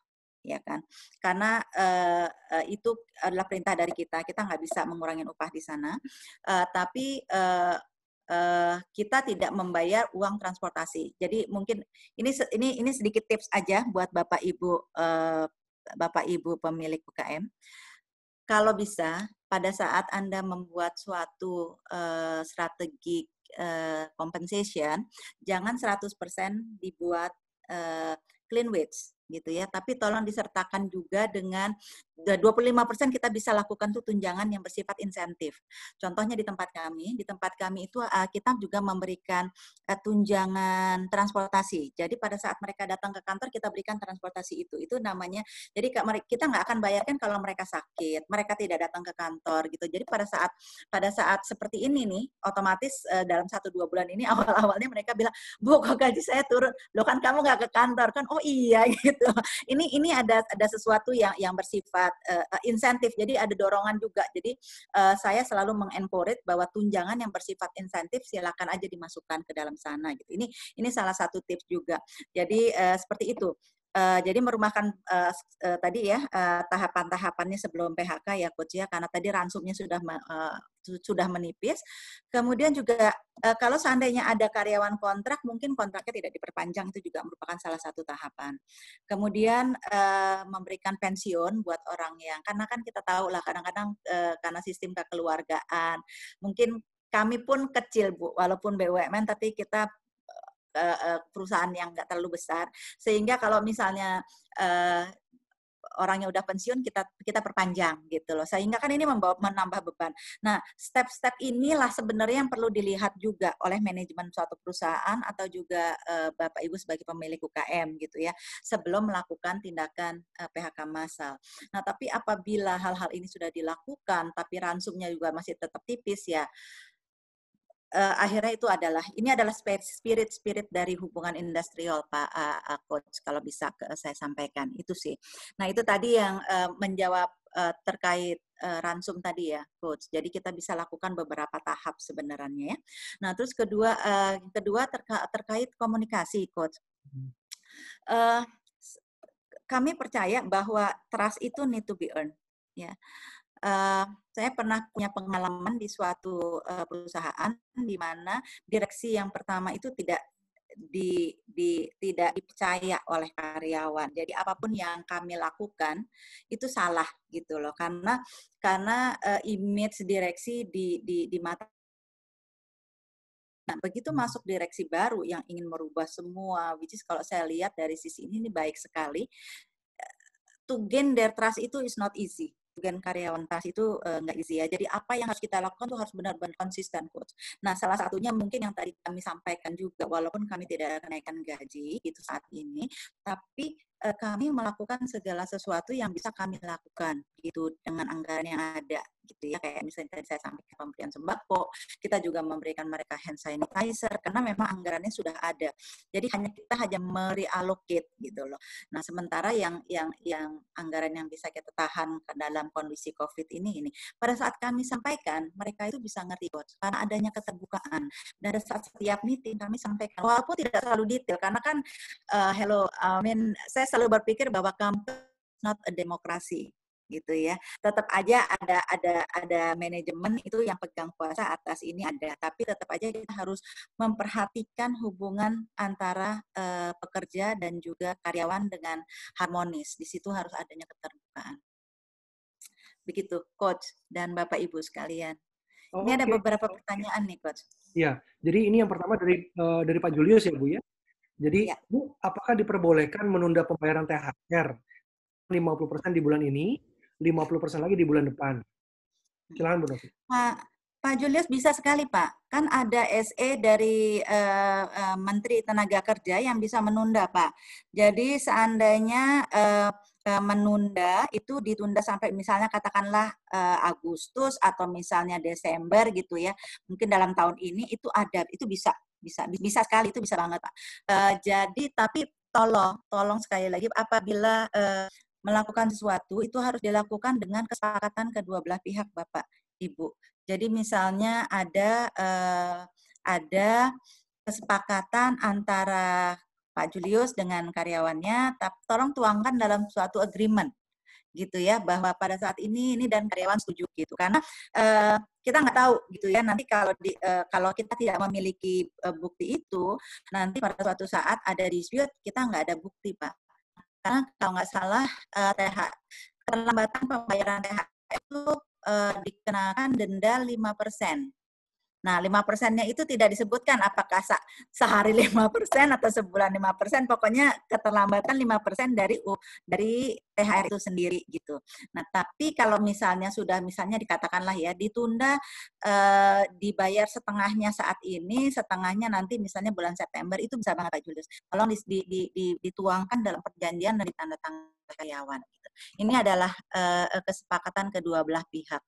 Speaker 3: ya kan? Karena uh, itu adalah perintah dari kita kita nggak bisa mengurangi upah di sana. Uh, tapi uh, uh, kita tidak membayar uang transportasi. Jadi mungkin ini ini ini sedikit tips aja buat bapak ibu uh, bapak ibu pemilik UKM kalau bisa pada saat anda membuat suatu uh, strategi uh, compensation jangan 100% dibuat uh, clean wage gitu ya. Tapi tolong disertakan juga dengan 25% kita bisa lakukan tuh tunjangan yang bersifat insentif. Contohnya di tempat kami, di tempat kami itu uh, kita juga memberikan uh, tunjangan transportasi. Jadi pada saat mereka datang ke kantor kita berikan transportasi itu. Itu namanya jadi kita nggak akan bayarkan kalau mereka sakit, mereka tidak datang ke kantor gitu. Jadi pada saat pada saat seperti ini nih, otomatis dalam satu dua bulan ini awal-awalnya mereka bilang, "Bu, kok gaji saya turun? Lo kan kamu nggak ke kantor kan?" Oh iya gitu. Ini ini ada ada sesuatu yang yang bersifat uh, insentif. Jadi ada dorongan juga. Jadi uh, saya selalu mengencourage bahwa tunjangan yang bersifat insentif silakan aja dimasukkan ke dalam sana gitu. Ini ini salah satu tips juga. Jadi uh, seperti itu. Uh, jadi merumahkan uh, uh, tadi ya uh, tahapan-tahapannya sebelum PHK ya coach ya karena tadi ransumnya sudah uh, sudah menipis. Kemudian juga uh, kalau seandainya ada karyawan kontrak mungkin kontraknya tidak diperpanjang itu juga merupakan salah satu tahapan. Kemudian uh, memberikan pensiun buat orang yang karena kan kita tahu lah kadang-kadang uh, karena sistem kekeluargaan mungkin kami pun kecil Bu walaupun BUMN tapi kita perusahaan yang nggak terlalu besar sehingga kalau misalnya uh, orangnya udah pensiun kita kita perpanjang gitu loh sehingga kan ini membawa menambah beban. Nah step-step inilah sebenarnya yang perlu dilihat juga oleh manajemen suatu perusahaan atau juga bapak ibu sebagai pemilik UKM gitu ya sebelum melakukan tindakan PHK massal. Nah tapi apabila hal-hal ini sudah dilakukan tapi ransumnya juga masih tetap tipis ya uh, akhirnya itu adalah ini adalah spirit spirit dari hubungan industrial Pak uh, Coach kalau bisa ke, saya sampaikan itu sih. Nah itu tadi yang uh, menjawab uh, terkait uh, ransum tadi ya Coach. Jadi kita bisa lakukan beberapa tahap sebenarnya ya. Nah terus kedua uh, kedua terka terkait komunikasi Coach. Uh, kami percaya bahwa trust itu need to be earned ya uh, saya pernah punya pengalaman di suatu uh, perusahaan di mana direksi yang pertama itu tidak di, di tidak dipercaya oleh karyawan. Jadi apa pun yang kami lakukan itu salah gitu loh karena karena uh, image direksi di di di mata Nah, begitu masuk direksi baru yang ingin merubah semua, which is kalau saya lihat dari sisi ini, ini baik sekali. To gain their trust itu is not easy dengan karyawan tas itu uh, nggak easy ya. Jadi apa yang harus kita lakukan tuh harus benar-benar konsisten, coach. Nah, salah satunya mungkin yang tadi kami sampaikan juga, walaupun kami tidak kenaikan gaji itu saat ini, tapi uh, kami melakukan segala sesuatu yang bisa kami lakukan gitu dengan anggaran yang ada gitu ya kayak misalnya tadi saya sampaikan pemberian sembako kita juga memberikan mereka hand sanitizer karena memang anggarannya sudah ada. Jadi hanya kita hanya mereallocate gitu loh. Nah sementara yang yang yang anggaran yang bisa kita tahan ke dalam kondisi covid ini ini pada saat kami sampaikan mereka itu bisa ngerti karena adanya keterbukaan dan saat setiap meeting kami sampaikan walaupun tidak terlalu detail karena kan uh, hello I mean saya selalu berpikir bahwa kampus not a demokrasi gitu ya. Tetap aja ada ada ada manajemen itu yang pegang kuasa atas ini ada, tapi tetap aja kita harus memperhatikan hubungan antara uh, pekerja dan juga karyawan dengan harmonis. Di situ harus adanya keterbukaan. Begitu, coach dan Bapak Ibu sekalian. Oh, ini okay. ada beberapa pertanyaan nih, coach.
Speaker 2: Iya, jadi ini yang pertama dari uh, dari Pak Julius ya, Bu ya. Jadi, ya. Bu, apakah diperbolehkan menunda pembayaran THR 50% di bulan ini 50% lagi di bulan depan. Silakan Bu Novi.
Speaker 3: Nah, Pak Julius bisa sekali Pak, kan ada SE dari uh, uh, Menteri Tenaga Kerja yang bisa menunda Pak. Jadi seandainya uh, menunda itu ditunda sampai misalnya katakanlah Agustus atau misalnya Desember gitu ya, mungkin dalam tahun ini itu ada, itu bisa bisa bisa sekali itu bisa banget Pak. Jadi tapi tolong tolong sekali lagi apabila melakukan sesuatu itu harus dilakukan dengan kesepakatan kedua belah pihak Bapak Ibu. Jadi misalnya ada uh, ada kesepakatan antara Pak Julius dengan karyawannya, tolong tuangkan dalam suatu agreement gitu ya bahwa pada saat ini ini dan karyawan setuju gitu karena uh, kita nggak tahu gitu ya nanti kalau di uh, kalau kita tidak memiliki uh, bukti itu nanti pada suatu saat ada dispute kita nggak ada bukti pak karena kalau nggak salah uh, TH terlambatan pembayaran THR itu uh, dikenakan denda 5%. Nah, lima persennya itu tidak disebutkan apakah sehari lima persen atau sebulan lima persen. Pokoknya keterlambatan lima persen dari dari THR itu sendiri gitu. Nah, tapi kalau misalnya sudah misalnya dikatakanlah ya ditunda eh, dibayar setengahnya saat ini, setengahnya nanti misalnya bulan September itu bisa banget Pak Julius. Tolong di, di, di, di, dituangkan dalam perjanjian dari tanda tangan karyawan. Gitu. Ini adalah eh, kesepakatan kedua belah pihak.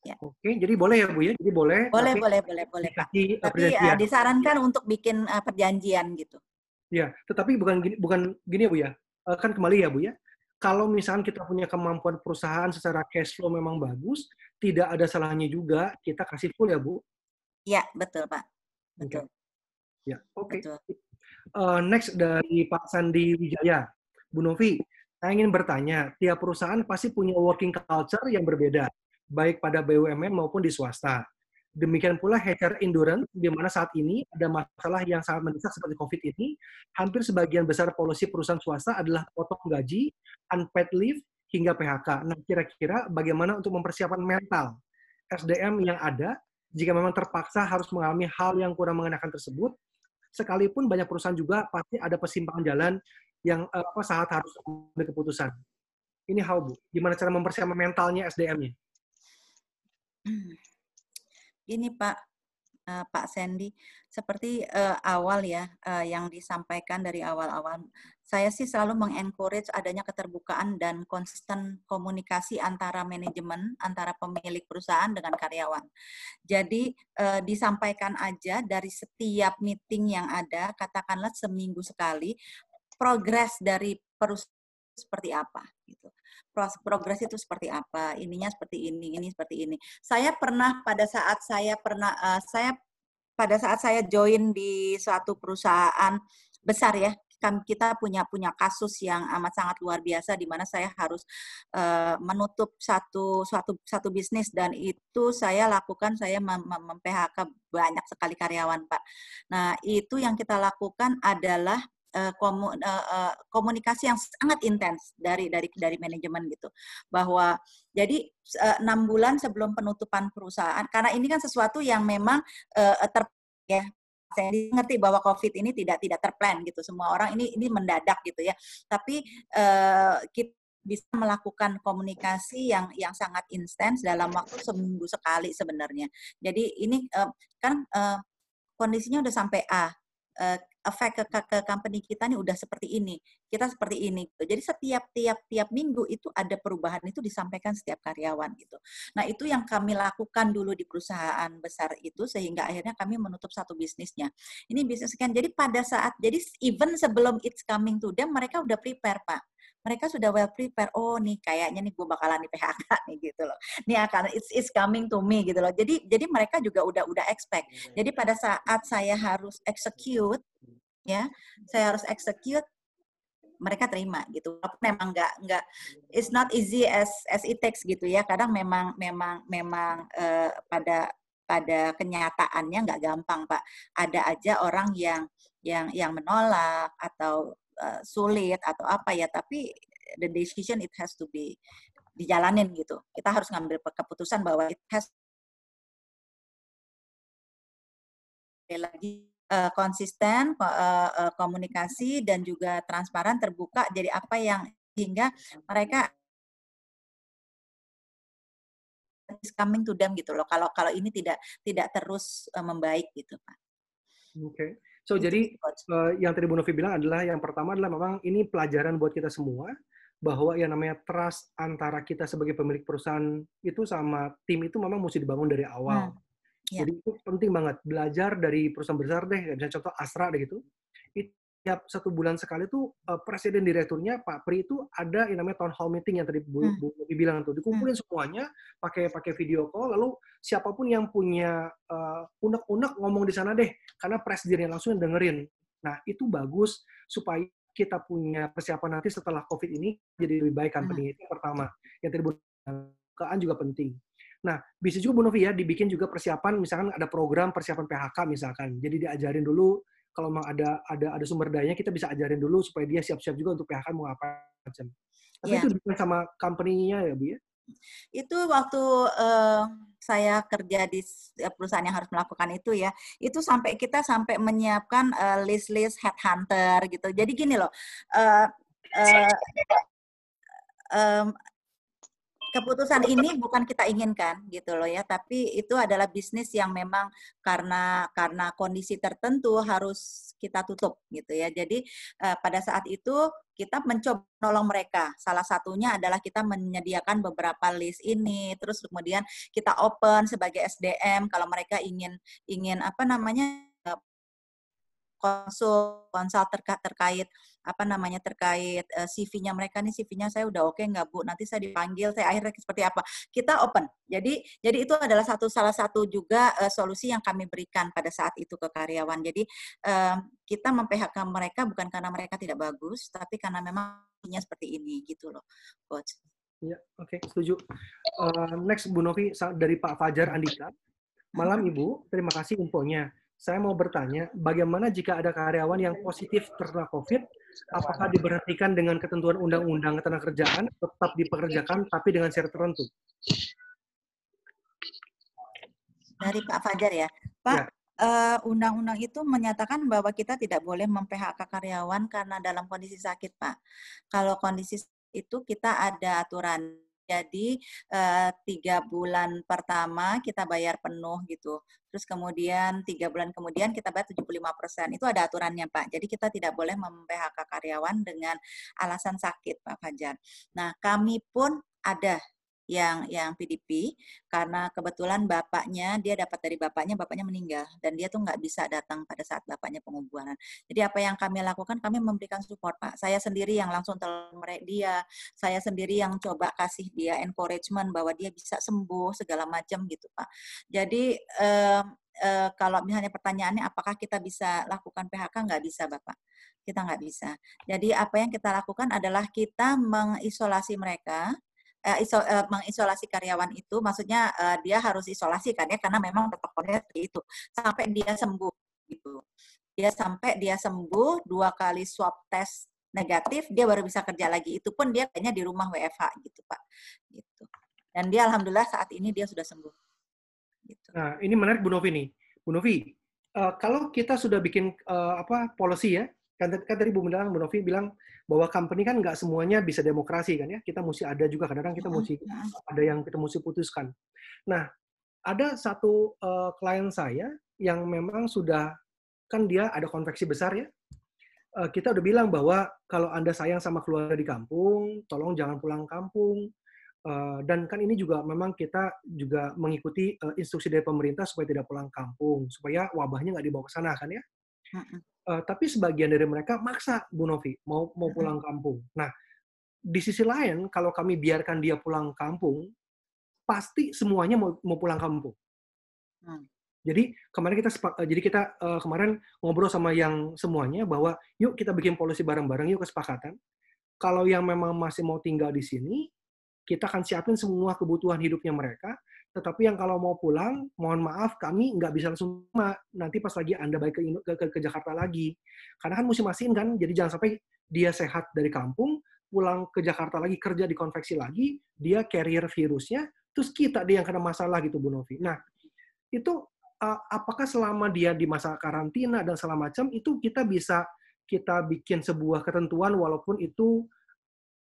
Speaker 2: Ya. Oke, jadi boleh ya Bu ya? Jadi boleh.
Speaker 3: Boleh, boleh, boleh, boleh. Tapi uh, disarankan untuk bikin uh, perjanjian gitu.
Speaker 2: Ya, tetapi bukan gini, bukan gini ya Bu ya. Uh, kan kembali ya Bu ya. Kalau misalkan kita punya kemampuan perusahaan secara cash flow memang bagus, tidak ada salahnya juga kita kasih full ya Bu.
Speaker 3: Ya, betul Pak. Betul.
Speaker 2: Okay. Ya, oke. Okay. Uh, next dari Pak Sandi Wijaya. Bu Novi, saya ingin bertanya, tiap perusahaan pasti punya working culture yang berbeda baik pada BUMN maupun di swasta. Demikian pula HR endurance, di mana saat ini ada masalah yang sangat mendesak seperti COVID ini, hampir sebagian besar polisi perusahaan swasta adalah potong gaji, unpaid leave, hingga PHK. Nah, kira-kira bagaimana untuk mempersiapkan mental SDM yang ada jika memang terpaksa harus mengalami hal yang kurang mengenakan tersebut, sekalipun banyak perusahaan juga pasti ada persimpangan jalan yang eh, apa saat harus mengambil keputusan. Ini how, Bu? Gimana cara mempersiapkan mentalnya SDM-nya?
Speaker 3: Ini Pak, uh, Pak Sandy, seperti uh, awal ya uh, yang disampaikan dari awal-awal, saya sih selalu mengencourage adanya keterbukaan dan konsisten komunikasi antara manajemen, antara pemilik perusahaan dengan karyawan. Jadi disampaikan aja dari setiap meeting yang ada, katakanlah seminggu sekali, progres dari perusahaan seperti apa gitu progres itu seperti apa, ininya seperti ini, ini seperti ini. Saya pernah pada saat saya pernah uh, saya pada saat saya join di suatu perusahaan besar ya, kan kita punya punya kasus yang amat sangat luar biasa di mana saya harus uh, menutup satu suatu satu bisnis dan itu saya lakukan saya mem, mem PHK banyak sekali karyawan Pak. Nah, itu yang kita lakukan adalah uh, komu, uh, komunikasi yang sangat intens dari dari dari manajemen gitu. Bahwa jadi enam bulan sebelum penutupan perusahaan karena ini kan sesuatu yang memang ter ya saya ngerti bahwa COVID ini tidak tidak terplan gitu. Semua orang ini ini mendadak gitu ya. Tapi kita bisa melakukan komunikasi yang yang sangat intens dalam waktu seminggu sekali sebenarnya. Jadi ini kan kondisinya udah sampai A efek ke, ke, ke company kita nih udah seperti ini, kita seperti ini. Gitu. Jadi setiap tiap tiap minggu itu ada perubahan itu disampaikan setiap karyawan gitu. Nah itu yang kami lakukan dulu di perusahaan besar itu sehingga akhirnya kami menutup satu bisnisnya. Ini bisnis kan. Jadi pada saat jadi even sebelum it's coming to them mereka udah prepare pak mereka sudah well prepare. Oh nih kayaknya nih gue bakalan di PHK nih gitu loh. Nih akan it's, it's coming to me gitu loh. Jadi jadi mereka juga udah udah expect. Iya. Jadi pada saat saya harus execute ya, saya harus execute mereka terima gitu. Memang nggak nggak it's not easy as as it takes gitu ya. Kadang memang memang memang uh, pada pada kenyataannya nggak gampang pak. Ada aja orang yang yang yang menolak atau uh, sulit atau apa ya tapi the decision it has to be dijalanin gitu kita harus ngambil keputusan bahwa it has lagi uh, konsisten uh, komunikasi dan juga transparan terbuka jadi apa yang hingga mereka is coming to them gitu loh. Kalau kalau ini tidak tidak terus membaik gitu, Pak.
Speaker 2: Oke. Okay. So jadi uh, yang tadi Bu Novi bilang adalah yang pertama adalah memang ini pelajaran buat kita semua bahwa yang namanya trust antara kita sebagai pemilik perusahaan itu sama tim itu memang mesti dibangun dari awal. Hmm. Yeah. Jadi itu penting banget belajar dari perusahaan besar deh, misalnya contoh Astra deh gitu. Itu tiap satu bulan sekali tuh uh, presiden direkturnya Pak Pri itu ada yang namanya town hall meeting yang tadi Bu, hmm. Bu bilang tuh dikumpulin hmm. semuanya pakai pakai video call lalu siapa pun yang punya uh, unek-unek ngomong di sana deh karena presiden langsung dengerin. Nah, itu bagus supaya kita punya persiapan nanti setelah COVID ini jadi lebih baik kan hmm. itu yang pertama. Yang tadi Bu juga penting. Nah, bisa juga Bu Novi ya dibikin juga persiapan misalkan ada program persiapan PHK misalkan. Jadi diajarin dulu kalau memang ada ada ada sumber dayanya kita bisa ajarin dulu supaya dia siap-siap juga untuk PHK mau apa macam. Tapi yeah. itu depend sama company-nya ya, Bu ya?
Speaker 3: Itu waktu uh, saya kerja di perusahaan yang harus melakukan itu ya, itu sampai kita sampai menyiapkan uh, list-list headhunter gitu. Jadi gini loh, uh, uh, um, keputusan ini bukan kita inginkan gitu loh ya, tapi itu adalah bisnis yang memang karena karena kondisi tertentu harus kita tutup gitu ya. Jadi uh, pada saat itu kita mencoba nolong mereka. Salah satunya adalah kita menyediakan beberapa list ini, terus kemudian kita open sebagai SDM kalau mereka ingin ingin apa namanya konsul konsult terkait terkait apa namanya terkait uh, CV-nya mereka nih CV-nya saya udah oke okay nggak bu? Nanti saya dipanggil saya akhirnya seperti apa? Kita open. Jadi jadi itu adalah satu salah satu juga uh, solusi yang kami berikan pada saat itu ke karyawan. Jadi uh, kita memphk mereka bukan karena mereka tidak bagus tapi karena memang seperti ini gitu loh coach.
Speaker 2: Ya oke okay, setuju. Uh, next Bu Novi dari Pak Fajar Andika malam Ibu. Terima kasih infonya saya mau bertanya, bagaimana jika ada karyawan yang positif terkena COVID, apakah diberhentikan dengan ketentuan undang-undang ketenagakerjaan, tetap dipekerjakan, tapi dengan syarat tertentu?
Speaker 3: Dari Pak Fajar ya. Pak, ya. Eh, undang-undang itu menyatakan bahwa kita tidak boleh mem-PHK karyawan karena dalam kondisi sakit, Pak. Kalau kondisi itu kita ada aturan jadi uh, tiga bulan pertama kita bayar penuh gitu. Terus kemudian tiga bulan kemudian kita bayar 75 persen. Itu ada aturannya Pak. Jadi kita tidak boleh mem-PHK karyawan dengan alasan sakit Pak Fajar. Nah kami pun ada yang yang PDP karena kebetulan bapaknya dia dapat dari bapaknya bapaknya meninggal dan dia tuh nggak bisa datang pada saat bapaknya penguburan. Jadi apa yang kami lakukan kami memberikan support Pak. Saya sendiri yang langsung telepon dia, saya sendiri yang coba kasih dia encouragement bahwa dia bisa sembuh segala macam gitu Pak. Jadi eh, kalau misalnya pertanyaannya apakah kita bisa lakukan PHK nggak bisa Bapak kita nggak bisa. Jadi apa yang kita lakukan adalah kita mengisolasi mereka uh, iso, uh, mengisolasi karyawan itu maksudnya uh, dia harus isolasi kan ya karena memang protokolnya seperti itu sampai dia sembuh gitu. Dia sampai dia sembuh dua kali swab test negatif dia baru bisa kerja lagi. Itu pun dia kayaknya di rumah WFH gitu, Pak. Gitu. Dan dia alhamdulillah saat ini dia sudah sembuh.
Speaker 2: Gitu. Nah, ini menarik Bu Novi nih. Bu Novi, uh, kalau kita sudah bikin uh, apa policy ya, kan, kan tadi Bu bilang, Bu Novi bilang bahwa company kan nggak semuanya bisa demokrasi kan ya. Kita mesti ada juga kadang-kadang kita mesti ada yang kita mesti putuskan. Nah, ada satu uh, klien saya yang memang sudah kan dia ada konveksi besar ya. Uh, kita udah bilang bahwa kalau anda sayang sama keluarga di kampung, tolong jangan pulang kampung. Uh, dan kan ini juga memang kita juga mengikuti uh, instruksi dari pemerintah supaya tidak pulang kampung, supaya wabahnya nggak dibawa ke sana kan ya. Uh, tapi sebagian dari mereka maksa Bu Novi mau mau pulang kampung. Nah, di sisi lain kalau kami biarkan dia pulang kampung, pasti semuanya mau, mau pulang kampung. Hmm. Jadi kemarin kita sepak, jadi kita uh, kemarin ngobrol sama yang semuanya bahwa yuk kita bikin polisi bareng-bareng, yuk kesepakatan. Kalau yang memang masih mau tinggal di sini, kita akan siapin semua kebutuhan hidupnya mereka tetapi yang kalau mau pulang, mohon maaf kami nggak bisa langsung nanti pas lagi Anda balik ke, ke, ke Jakarta lagi. Karena kan musim asin kan, jadi jangan sampai dia sehat dari kampung, pulang ke Jakarta lagi, kerja di konveksi lagi, dia carrier virusnya, terus kita dia yang kena masalah gitu Bu Novi. Nah, itu uh, apakah selama dia di masa karantina dan segala macam, itu kita bisa kita bikin sebuah ketentuan walaupun itu,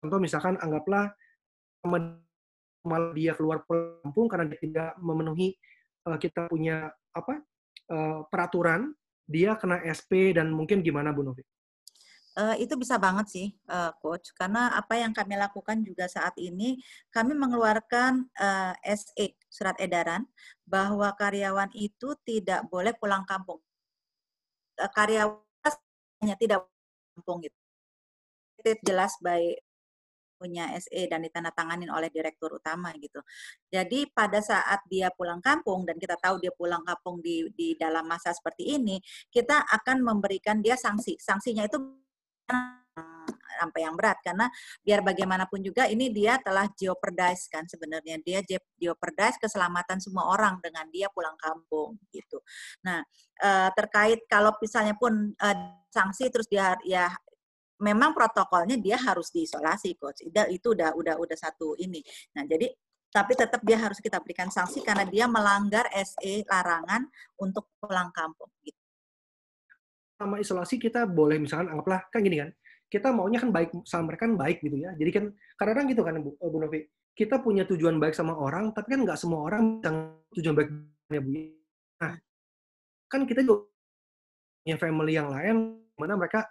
Speaker 2: contoh misalkan anggaplah malah dia keluar kampung karena dia tidak memenuhi uh, kita punya apa uh, peraturan, dia kena SP dan mungkin gimana Bu Novi?
Speaker 3: Uh, itu bisa banget sih, uh, coach. Karena apa yang kami lakukan juga saat ini, kami mengeluarkan uh, SE surat edaran bahwa karyawan itu tidak boleh pulang kampung. Uh, karyawan hanya tidak kampung gitu. Itu jelas baik punya SE dan ditandatanganin oleh direktur utama gitu. Jadi pada saat dia pulang kampung dan kita tahu dia pulang kampung di di dalam masa seperti ini, kita akan memberikan dia sanksi. Sanksinya itu sampai yang berat karena biar bagaimanapun juga ini dia telah jeopardize kan sebenarnya dia jeopardize keselamatan semua orang dengan dia pulang kampung gitu. Nah eh, terkait kalau misalnya pun eh, sanksi terus dia ya memang protokolnya dia harus diisolasi coach. Itu udah udah udah satu ini. Nah, jadi tapi tetap dia harus kita berikan sanksi karena dia melanggar SE larangan untuk pulang kampung gitu.
Speaker 2: Sama isolasi kita boleh misalkan anggaplah kan gini kan. Kita maunya kan baik sama mereka kan baik gitu ya. Jadi kan kadang-kadang gitu kan Bu, Bu Novi. Kita punya tujuan baik sama orang, tapi kan nggak semua orang bisa tujuan baik ya Bu. Nah, kan kita juga punya family yang lain mana mereka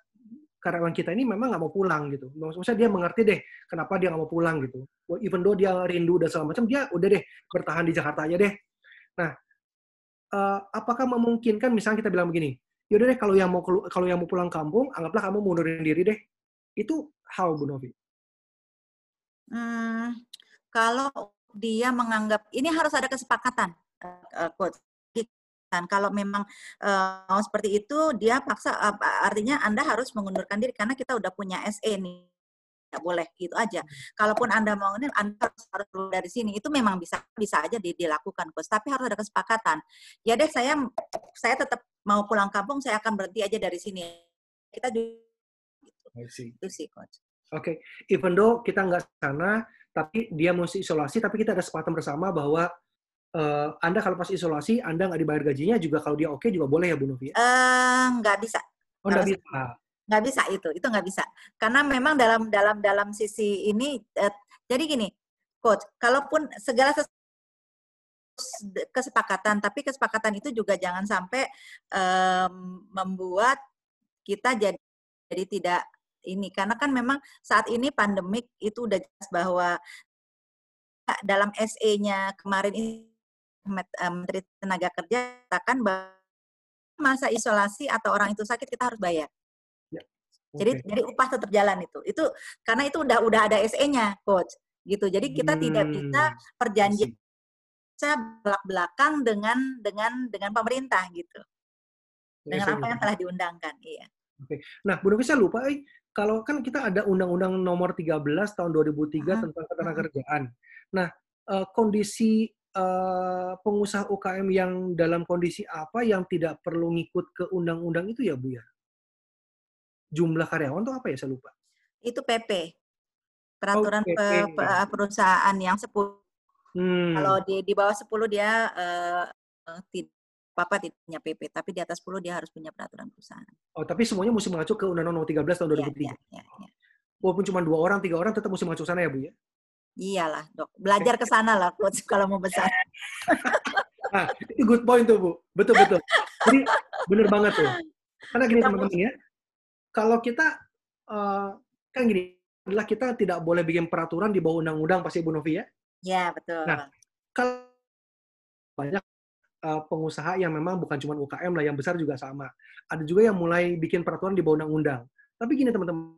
Speaker 2: karyawan kita ini memang nggak mau pulang gitu. Maksudnya dia mengerti deh kenapa dia nggak mau pulang gitu. Even though dia rindu dan segala macam, dia udah deh bertahan di Jakarta aja deh. Nah, uh, apakah memungkinkan misalnya kita bilang begini, yaudah deh kalau yang mau kalau yang mau pulang kampung, anggaplah kamu mundurin diri deh. Itu how Bu Novi?
Speaker 3: Hmm, kalau dia menganggap ini harus ada kesepakatan, uh, coach kalau memang uh, seperti itu dia paksa uh, artinya Anda harus mengundurkan diri karena kita udah punya SE nih tidak boleh gitu aja. Kalaupun Anda mau ini Anda harus harus keluar dari sini itu memang bisa bisa aja dilakukan coach, tapi harus ada kesepakatan. Ya deh saya saya tetap mau pulang kampung, saya akan berhenti aja dari sini. Kita juga gitu. Itu sih coach.
Speaker 2: Oke, okay. even though kita nggak sana, tapi dia mesti isolasi, tapi kita ada kesepakatan bersama bahwa uh, Anda kalau pas isolasi, Anda nggak dibayar gajinya juga kalau dia oke okay, juga boleh ya Bu Novi?
Speaker 3: Uh, nggak bisa.
Speaker 2: Oh, nggak bisa.
Speaker 3: Nggak bisa itu, itu nggak bisa. Karena memang dalam dalam dalam sisi ini, uh, jadi gini, coach, kalaupun segala kesepakatan, tapi kesepakatan itu juga jangan sampai um, membuat kita jadi jadi tidak ini karena kan memang saat ini pandemik itu udah jelas bahwa dalam SE-nya kemarin ini Menteri Tenaga Kerja katakan bahwa masa isolasi atau orang itu sakit kita harus bayar. Ya. Okay. Jadi jadi upah tetap jalan itu. Itu karena itu udah udah ada SE-nya, coach. Gitu. Jadi kita hmm. tidak bisa perjanjian bisa belak-belakang dengan dengan dengan pemerintah gitu. Dengan apa yang telah diundangkan, iya.
Speaker 2: Oke. Okay. Nah, Bu Novi saya lupa, eh, kalau kan kita ada Undang-Undang Nomor 13 tahun 2003 hmm. tentang ketenagakerjaan. Nah, uh, kondisi uh, pengusaha UKM yang dalam kondisi apa yang tidak perlu ngikut ke undang-undang itu ya Bu ya? Jumlah karyawan tuh apa ya saya lupa.
Speaker 3: Itu PP. Peraturan oh, PP. Pe, perusahaan yang 10. Hmm. Kalau di di bawah 10 dia uh, tidak apa tidak punya PP, tapi di atas 10 dia harus punya peraturan perusahaan.
Speaker 2: Oh, tapi semuanya mesti mengacu ke Undang-Undang Nomor 13 tahun 2003. Ya, ya, ya, ya. Walaupun cuma dua orang, tiga orang tetap mesti mengacu sana ya, Bu ya?
Speaker 3: Iyalah, dok. Belajar ke sana lah, coach, kalau mau besar.
Speaker 2: nah, itu good point tuh, Bu. Betul, betul. Jadi, bener banget tuh. Karena gini, teman-teman ya. Kalau kita, uh, kan gini, adalah kita tidak boleh bikin peraturan di bawah undang-undang, pasti Bu Novi ya?
Speaker 3: Iya, betul.
Speaker 2: Nah, kalau banyak uh, pengusaha yang memang bukan cuma UKM lah, yang besar juga sama. Ada juga yang mulai bikin peraturan di bawah undang-undang. Tapi gini, teman-teman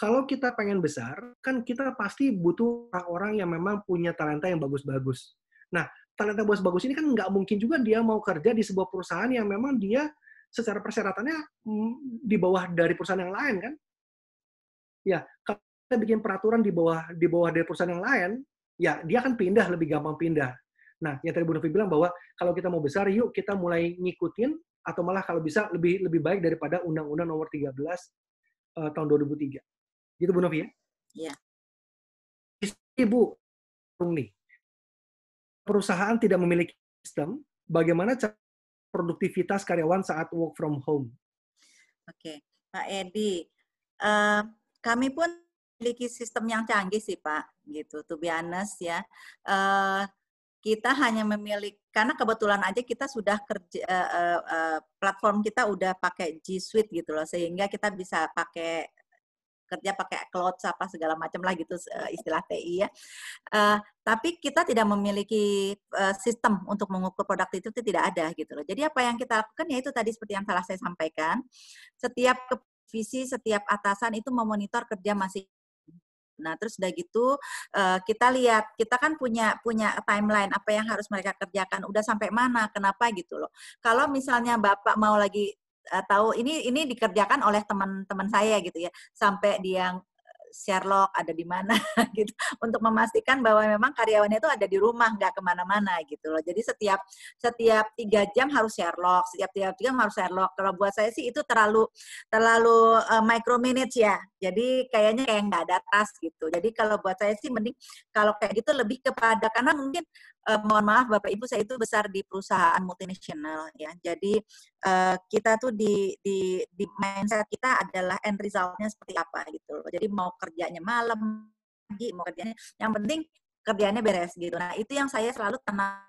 Speaker 2: kalau kita pengen besar, kan kita pasti butuh orang-orang yang memang punya talenta yang bagus-bagus. Nah, talenta bagus-bagus ini kan nggak mungkin juga dia mau kerja di sebuah perusahaan yang memang dia secara persyaratannya mm, di bawah dari perusahaan yang lain kan? Ya, kalau kita bikin peraturan di bawah di bawah dari perusahaan yang lain, ya dia akan pindah lebih gampang pindah. Nah, yang tadi Bu Novi bilang bahwa kalau kita mau besar, yuk kita mulai ngikutin atau malah kalau bisa lebih lebih baik daripada Undang-Undang Nomor 13 uh, eh, tahun 2003. Gitu Bu Novi ya?
Speaker 3: Iya.
Speaker 2: Ibu, nih, perusahaan tidak memiliki sistem, bagaimana cara produktivitas karyawan saat work from home?
Speaker 3: Oke, Pak Edi, uh, kami pun memiliki sistem yang canggih sih Pak, gitu. To be honest ya, uh, kita hanya memiliki karena kebetulan aja kita sudah kerja uh, uh, platform kita udah pakai G Suite gitu loh, sehingga kita bisa pakai kerja pakai cloud apa segala macam lah gitu uh, istilah TI ya. Uh, tapi kita tidak memiliki uh, sistem untuk mengukur produk itu, itu tidak ada gitu loh. Jadi apa yang kita lakukan ya itu tadi seperti yang telah saya sampaikan, setiap visi setiap atasan itu memonitor kerja masing Nah, terus udah gitu kita lihat kita kan punya punya timeline apa yang harus mereka kerjakan, udah sampai mana, kenapa gitu loh. Kalau misalnya Bapak mau lagi tahu ini ini dikerjakan oleh teman-teman saya gitu ya. Sampai dia Sherlock ada di mana gitu. Untuk memastikan bahwa memang karyawannya itu ada di rumah nggak ke mana-mana gitu loh. Jadi setiap setiap tiga jam harus Sherlock setiap tiga jam harus Sherlock. Kalau buat saya sih itu terlalu terlalu uh, micromanage ya. Jadi kayaknya kayak nggak ada tas gitu. Jadi kalau buat saya sih mending kalau kayak gitu lebih kepada karena mungkin uh, mohon maaf Bapak Ibu saya itu besar di perusahaan multinasional ya. Jadi uh, kita tuh di di di mindset kita adalah end resultnya seperti apa gitu loh. Jadi mau kerjanya malam pagi mau kerjanya yang penting kerjanya beres gitu. Nah, itu yang saya selalu tenang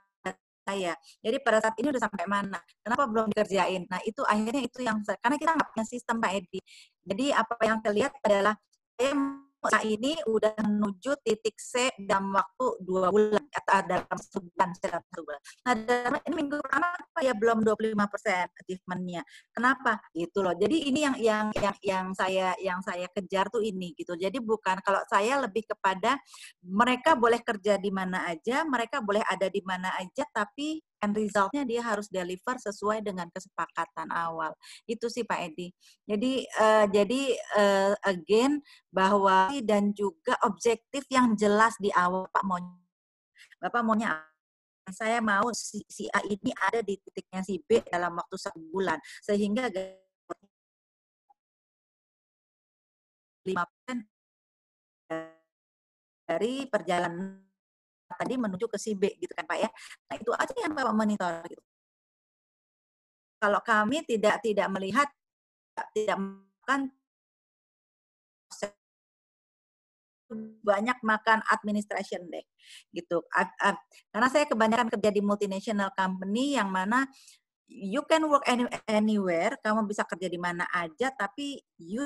Speaker 3: saya. Jadi pada saat ini udah sampai mana? Kenapa belum dikerjain? Nah, itu akhirnya itu yang karena kita nggak punya sistem Pak Edi. Jadi apa yang saya lihat adalah saya saat ini udah menuju titik C dalam waktu dua bulan atau dalam sebulan dalam sebulan. Nah, dalam ini minggu pertama ya belum 25 persen achievementnya. Kenapa? Gitu loh. Jadi ini yang yang yang yang saya yang saya kejar tuh ini gitu. Jadi bukan kalau saya lebih kepada mereka boleh kerja di mana aja, mereka boleh ada di mana aja, tapi end resultnya dia harus deliver sesuai dengan kesepakatan awal. Itu sih Pak Edi. Jadi uh, jadi uh, again bahwa dan juga objektif yang jelas di awal Pak mau Bapak maunya saya mau si, si A ini ada di titiknya si B dalam waktu satu bulan sehingga lima persen dari perjalanan tadi menuju ke si B gitu kan Pak ya. Nah itu aja yang Bapak monitor gitu. Kalau kami tidak tidak melihat tidak makan banyak makan administration deh gitu karena saya kebanyakan kerja di multinational company yang mana you can work any, anywhere kamu bisa kerja di mana aja tapi you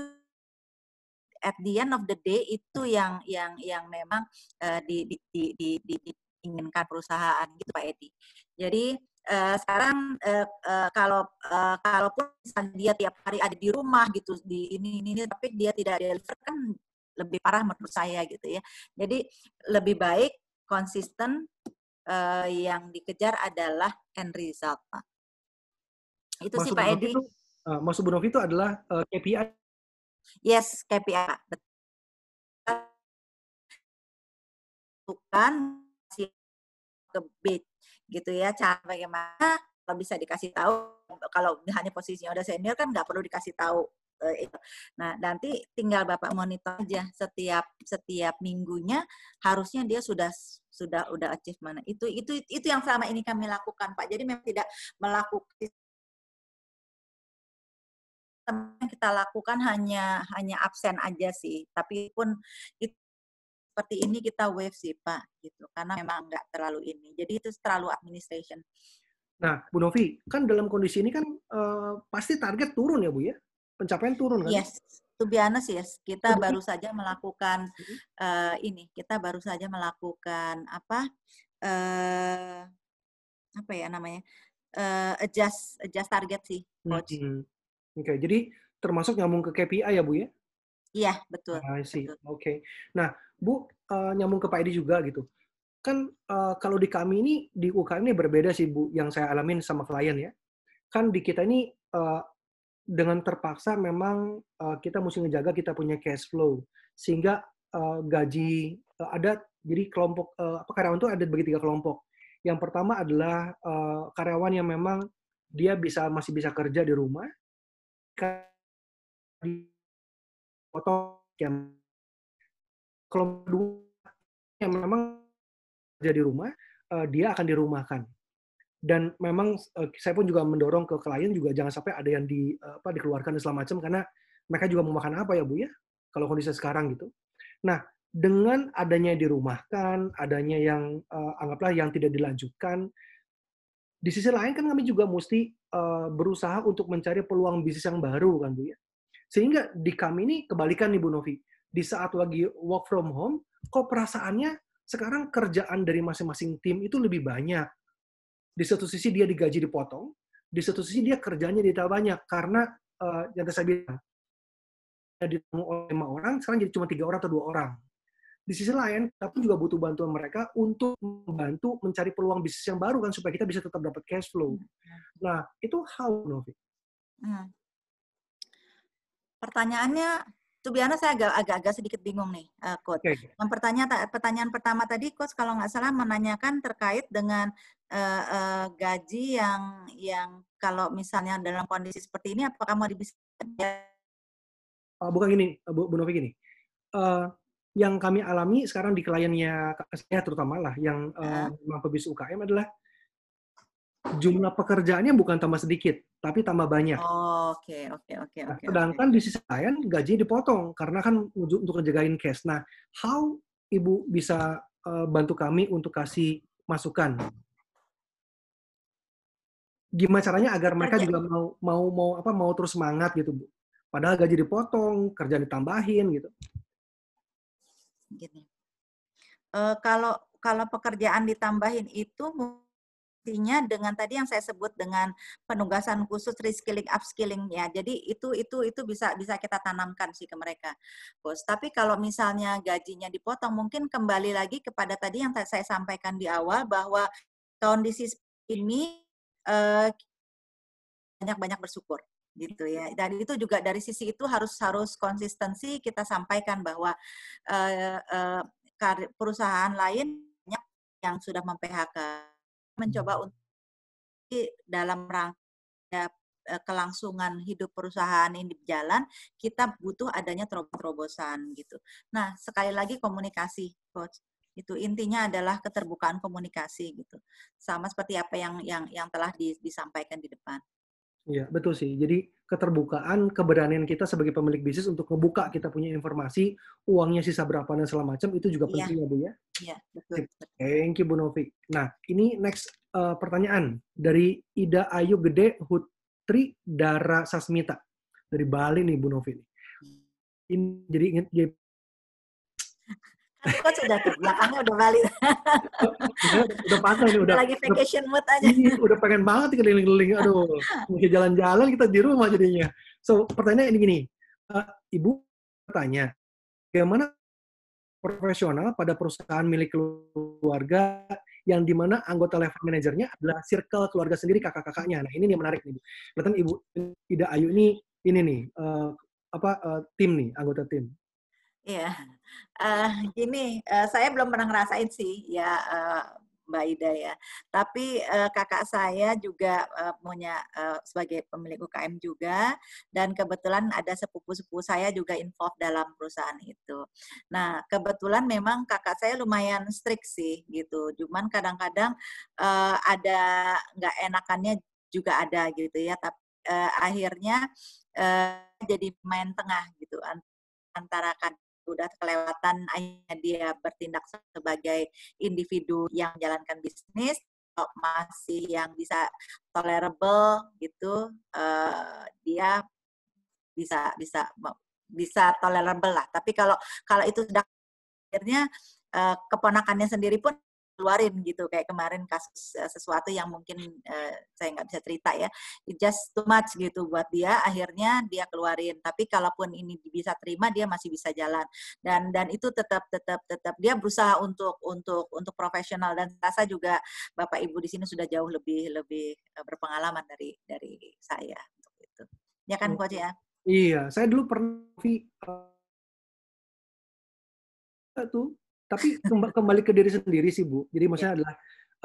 Speaker 3: at the end of the day itu yang yang yang memang uh, di, di, di, di, di, diinginkan perusahaan gitu Pak Edi. Jadi uh, sekarang uh, uh, kalau uh, kalaupun dia tiap hari ada di rumah gitu di ini ini, ini tapi dia tidak deliver kan lebih parah menurut saya gitu ya. Jadi lebih baik konsisten uh, yang dikejar adalah end result Pak. Itu Maksud sih Pak Edi. Itu,
Speaker 2: uh, maksud Bu Novi itu adalah uh, KPI
Speaker 3: Yes, KPI. Bukan ke bid gitu ya cara bagaimana kalau bisa dikasih tahu kalau hanya posisinya udah senior kan nggak perlu dikasih tahu itu. Nah, nanti tinggal Bapak monitor aja setiap setiap minggunya harusnya dia sudah sudah udah achieve mana. Itu itu itu yang selama ini kami lakukan, Pak. Jadi memang tidak melakukan yang kita lakukan hanya hanya absen aja sih, tapi pun itu seperti ini kita wave sih Pak, gitu. Karena memang nggak terlalu ini. Jadi itu terlalu administration.
Speaker 2: Nah, Bu Novi, kan dalam kondisi ini kan uh, pasti target turun ya Bu ya? Pencapaian turun kan?
Speaker 3: Yes, to be honest yes, kita baru saja melakukan uh, ini, kita baru saja melakukan apa? Uh, apa ya namanya? Uh, adjust adjust target sih, coach.
Speaker 2: Hmm. Oke, okay, jadi termasuk nyambung ke KPI ya, Bu ya?
Speaker 3: Iya, betul.
Speaker 2: I see. Oke. Okay. Nah, Bu, uh, nyambung ke Pak Edi juga gitu. Kan uh, kalau di kami ini, di UKM ini berbeda sih, Bu, yang saya alamin sama klien ya. Kan di kita ini uh, dengan terpaksa memang uh, kita mesti ngejaga kita punya cash flow. Sehingga uh, gaji uh, ada, jadi kelompok, uh, apa karyawan itu ada bagi tiga kelompok. Yang pertama adalah uh, karyawan yang memang dia bisa masih bisa kerja di rumah, foto yang dua yang memang jadi rumah uh, dia akan dirumahkan. Dan memang uh, saya pun juga mendorong ke klien juga jangan sampai ada yang di uh, apa dikeluarkan dan segala macam karena mereka juga mau makan apa ya bu ya kalau kondisi sekarang gitu. Nah, dengan adanya dirumahkan, adanya yang uh, anggaplah yang tidak dilanjutkan, di sisi lain kan kami juga mesti uh, berusaha untuk mencari peluang bisnis yang baru kan Bu ya. Sehingga di kami ini kebalikan nih Bu Novi. Di saat lagi work from home, kok perasaannya sekarang kerjaan dari masing-masing tim itu lebih banyak. Di satu sisi dia digaji dipotong, di satu sisi dia kerjanya tidak banyak karena uh, yang saya bilang ditanggung oleh lima orang, sekarang jadi cuma tiga orang atau dua orang. Di sisi lain, tapi juga butuh bantuan mereka untuk membantu mencari peluang bisnis yang baru kan supaya kita bisa tetap dapat cash flow. Hmm. Nah, itu how, Novi? Hmm.
Speaker 3: Pertanyaannya, tuh biasa saya agak, agak sedikit bingung nih, uh, Coach. Okay. Yang pertanyaan, pertanyaan pertama tadi, Coach, kalau nggak salah menanyakan terkait dengan uh, uh, gaji yang yang kalau misalnya dalam kondisi seperti ini, apakah mau bisa
Speaker 2: uh, bukan gini, Bu, Bu Novi gini. Uh, yang kami alami sekarang di kliennya saya terutama lah yang uh, memang pebisnis UKM adalah jumlah pekerjaannya bukan tambah sedikit, tapi tambah banyak.
Speaker 3: Oke, oke, oke,
Speaker 2: nah, oke. Sedangkan di sisi lain gaji dipotong karena kan untuk ngejagain cash. Nah, how Ibu bisa uh, bantu kami untuk kasih masukan? Gimana caranya agar mereka juga mau mau mau apa mau terus semangat gitu, Bu? Padahal gaji dipotong, kerja ditambahin gitu.
Speaker 3: Gini. Uh, kalau kalau pekerjaan ditambahin itu artinya dengan tadi yang saya sebut dengan penugasan khusus reskilling upskilling ya. Jadi itu itu itu bisa bisa kita tanamkan sih ke mereka. Bos, tapi kalau misalnya gajinya dipotong mungkin kembali lagi kepada tadi yang saya sampaikan di awal bahwa kondisi ini uh, banyak-banyak bersyukur gitu ya. Dan itu juga dari sisi itu harus harus konsistensi kita sampaikan bahwa uh, uh, perusahaan lain yang sudah memphk mencoba hmm. untuk dalam rangka kelangsungan hidup perusahaan ini berjalan, kita butuh adanya terobosan gitu. Nah, sekali lagi komunikasi, coach. Itu intinya adalah keterbukaan komunikasi gitu. Sama seperti apa yang yang yang telah disampaikan di depan.
Speaker 2: Iya, betul sih. Jadi keterbukaan, keberanian kita sebagai pemilik bisnis untuk membuka kita punya informasi, uangnya sisa berapa dan segala macam itu juga iya. penting ya Bu ya.
Speaker 3: Iya, betul,
Speaker 2: Thank you Bu Novi. Nah, ini next uh, pertanyaan dari Ida Ayu Gede Hutri Dara Sasmita dari Bali nih Bu Novi. Ini jadi ingat
Speaker 3: Coach sudah tuh, belakangnya udah balik.
Speaker 2: udah, udah pasang nih, udah.
Speaker 3: Lagi vacation
Speaker 2: udah,
Speaker 3: mood aja.
Speaker 2: Iya, udah pengen banget keliling-keliling. Aduh, mungkin jalan-jalan kita di rumah jadinya. So, pertanyaan ini gini. Uh, Ibu bertanya, bagaimana profesional pada perusahaan milik keluarga yang di mana anggota level manajernya adalah circle keluarga sendiri kakak-kakaknya. Nah ini yang menarik nih, Kelihatan Ibu Ida Ayu ini ini nih uh, apa uh, tim nih anggota tim.
Speaker 3: Iya, uh, gini, uh, saya belum pernah ngerasain sih ya uh, Mbak Ida ya. Tapi uh, kakak saya juga uh, punya uh, sebagai pemilik UKM juga dan kebetulan ada sepupu-sepupu saya juga involved dalam perusahaan itu. Nah, kebetulan memang kakak saya lumayan strict sih gitu. Cuman kadang-kadang uh, ada nggak enakannya juga ada gitu ya. Tapi uh, akhirnya uh, jadi main tengah gitu antara kan udah kelewatan akhirnya dia bertindak sebagai individu yang menjalankan bisnis kalau masih yang bisa tolerable gitu uh, dia bisa bisa bisa tolerable lah. Tapi kalau kalau itu sudah akhirnya uh, keponakannya sendiri pun keluarin gitu kayak kemarin kasus uh, sesuatu yang mungkin uh, saya nggak bisa cerita ya. It just too much gitu buat dia akhirnya dia keluarin. Tapi kalaupun ini bisa terima dia masih bisa jalan. Dan dan itu tetap tetap tetap. Dia berusaha untuk untuk untuk profesional. Dan rasa juga bapak ibu di sini sudah jauh lebih lebih uh, berpengalaman dari dari saya untuk itu. Ya kan coach ya?
Speaker 2: Iya. Saya dulu pernah uh, tuh tapi kembali ke diri sendiri sih Bu. Jadi maksudnya iya. adalah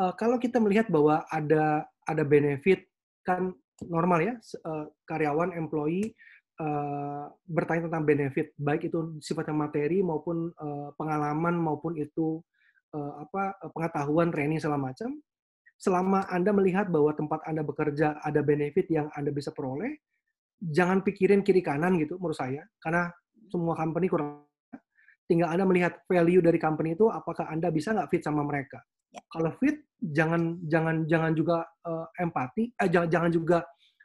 Speaker 2: uh, kalau kita melihat bahwa ada ada benefit kan normal ya uh, karyawan employee uh, bertanya tentang benefit baik itu sifatnya materi maupun uh, pengalaman maupun itu uh, apa pengetahuan training segala macam. Selama Anda melihat bahwa tempat Anda bekerja ada benefit yang Anda bisa peroleh, jangan pikirin kiri kanan gitu menurut saya karena semua company kurang tinggal Anda melihat value dari company itu apakah Anda bisa nggak fit sama mereka.
Speaker 3: Ya.
Speaker 2: Kalau fit, jangan jangan jangan juga uh, empati, eh, jangan jangan juga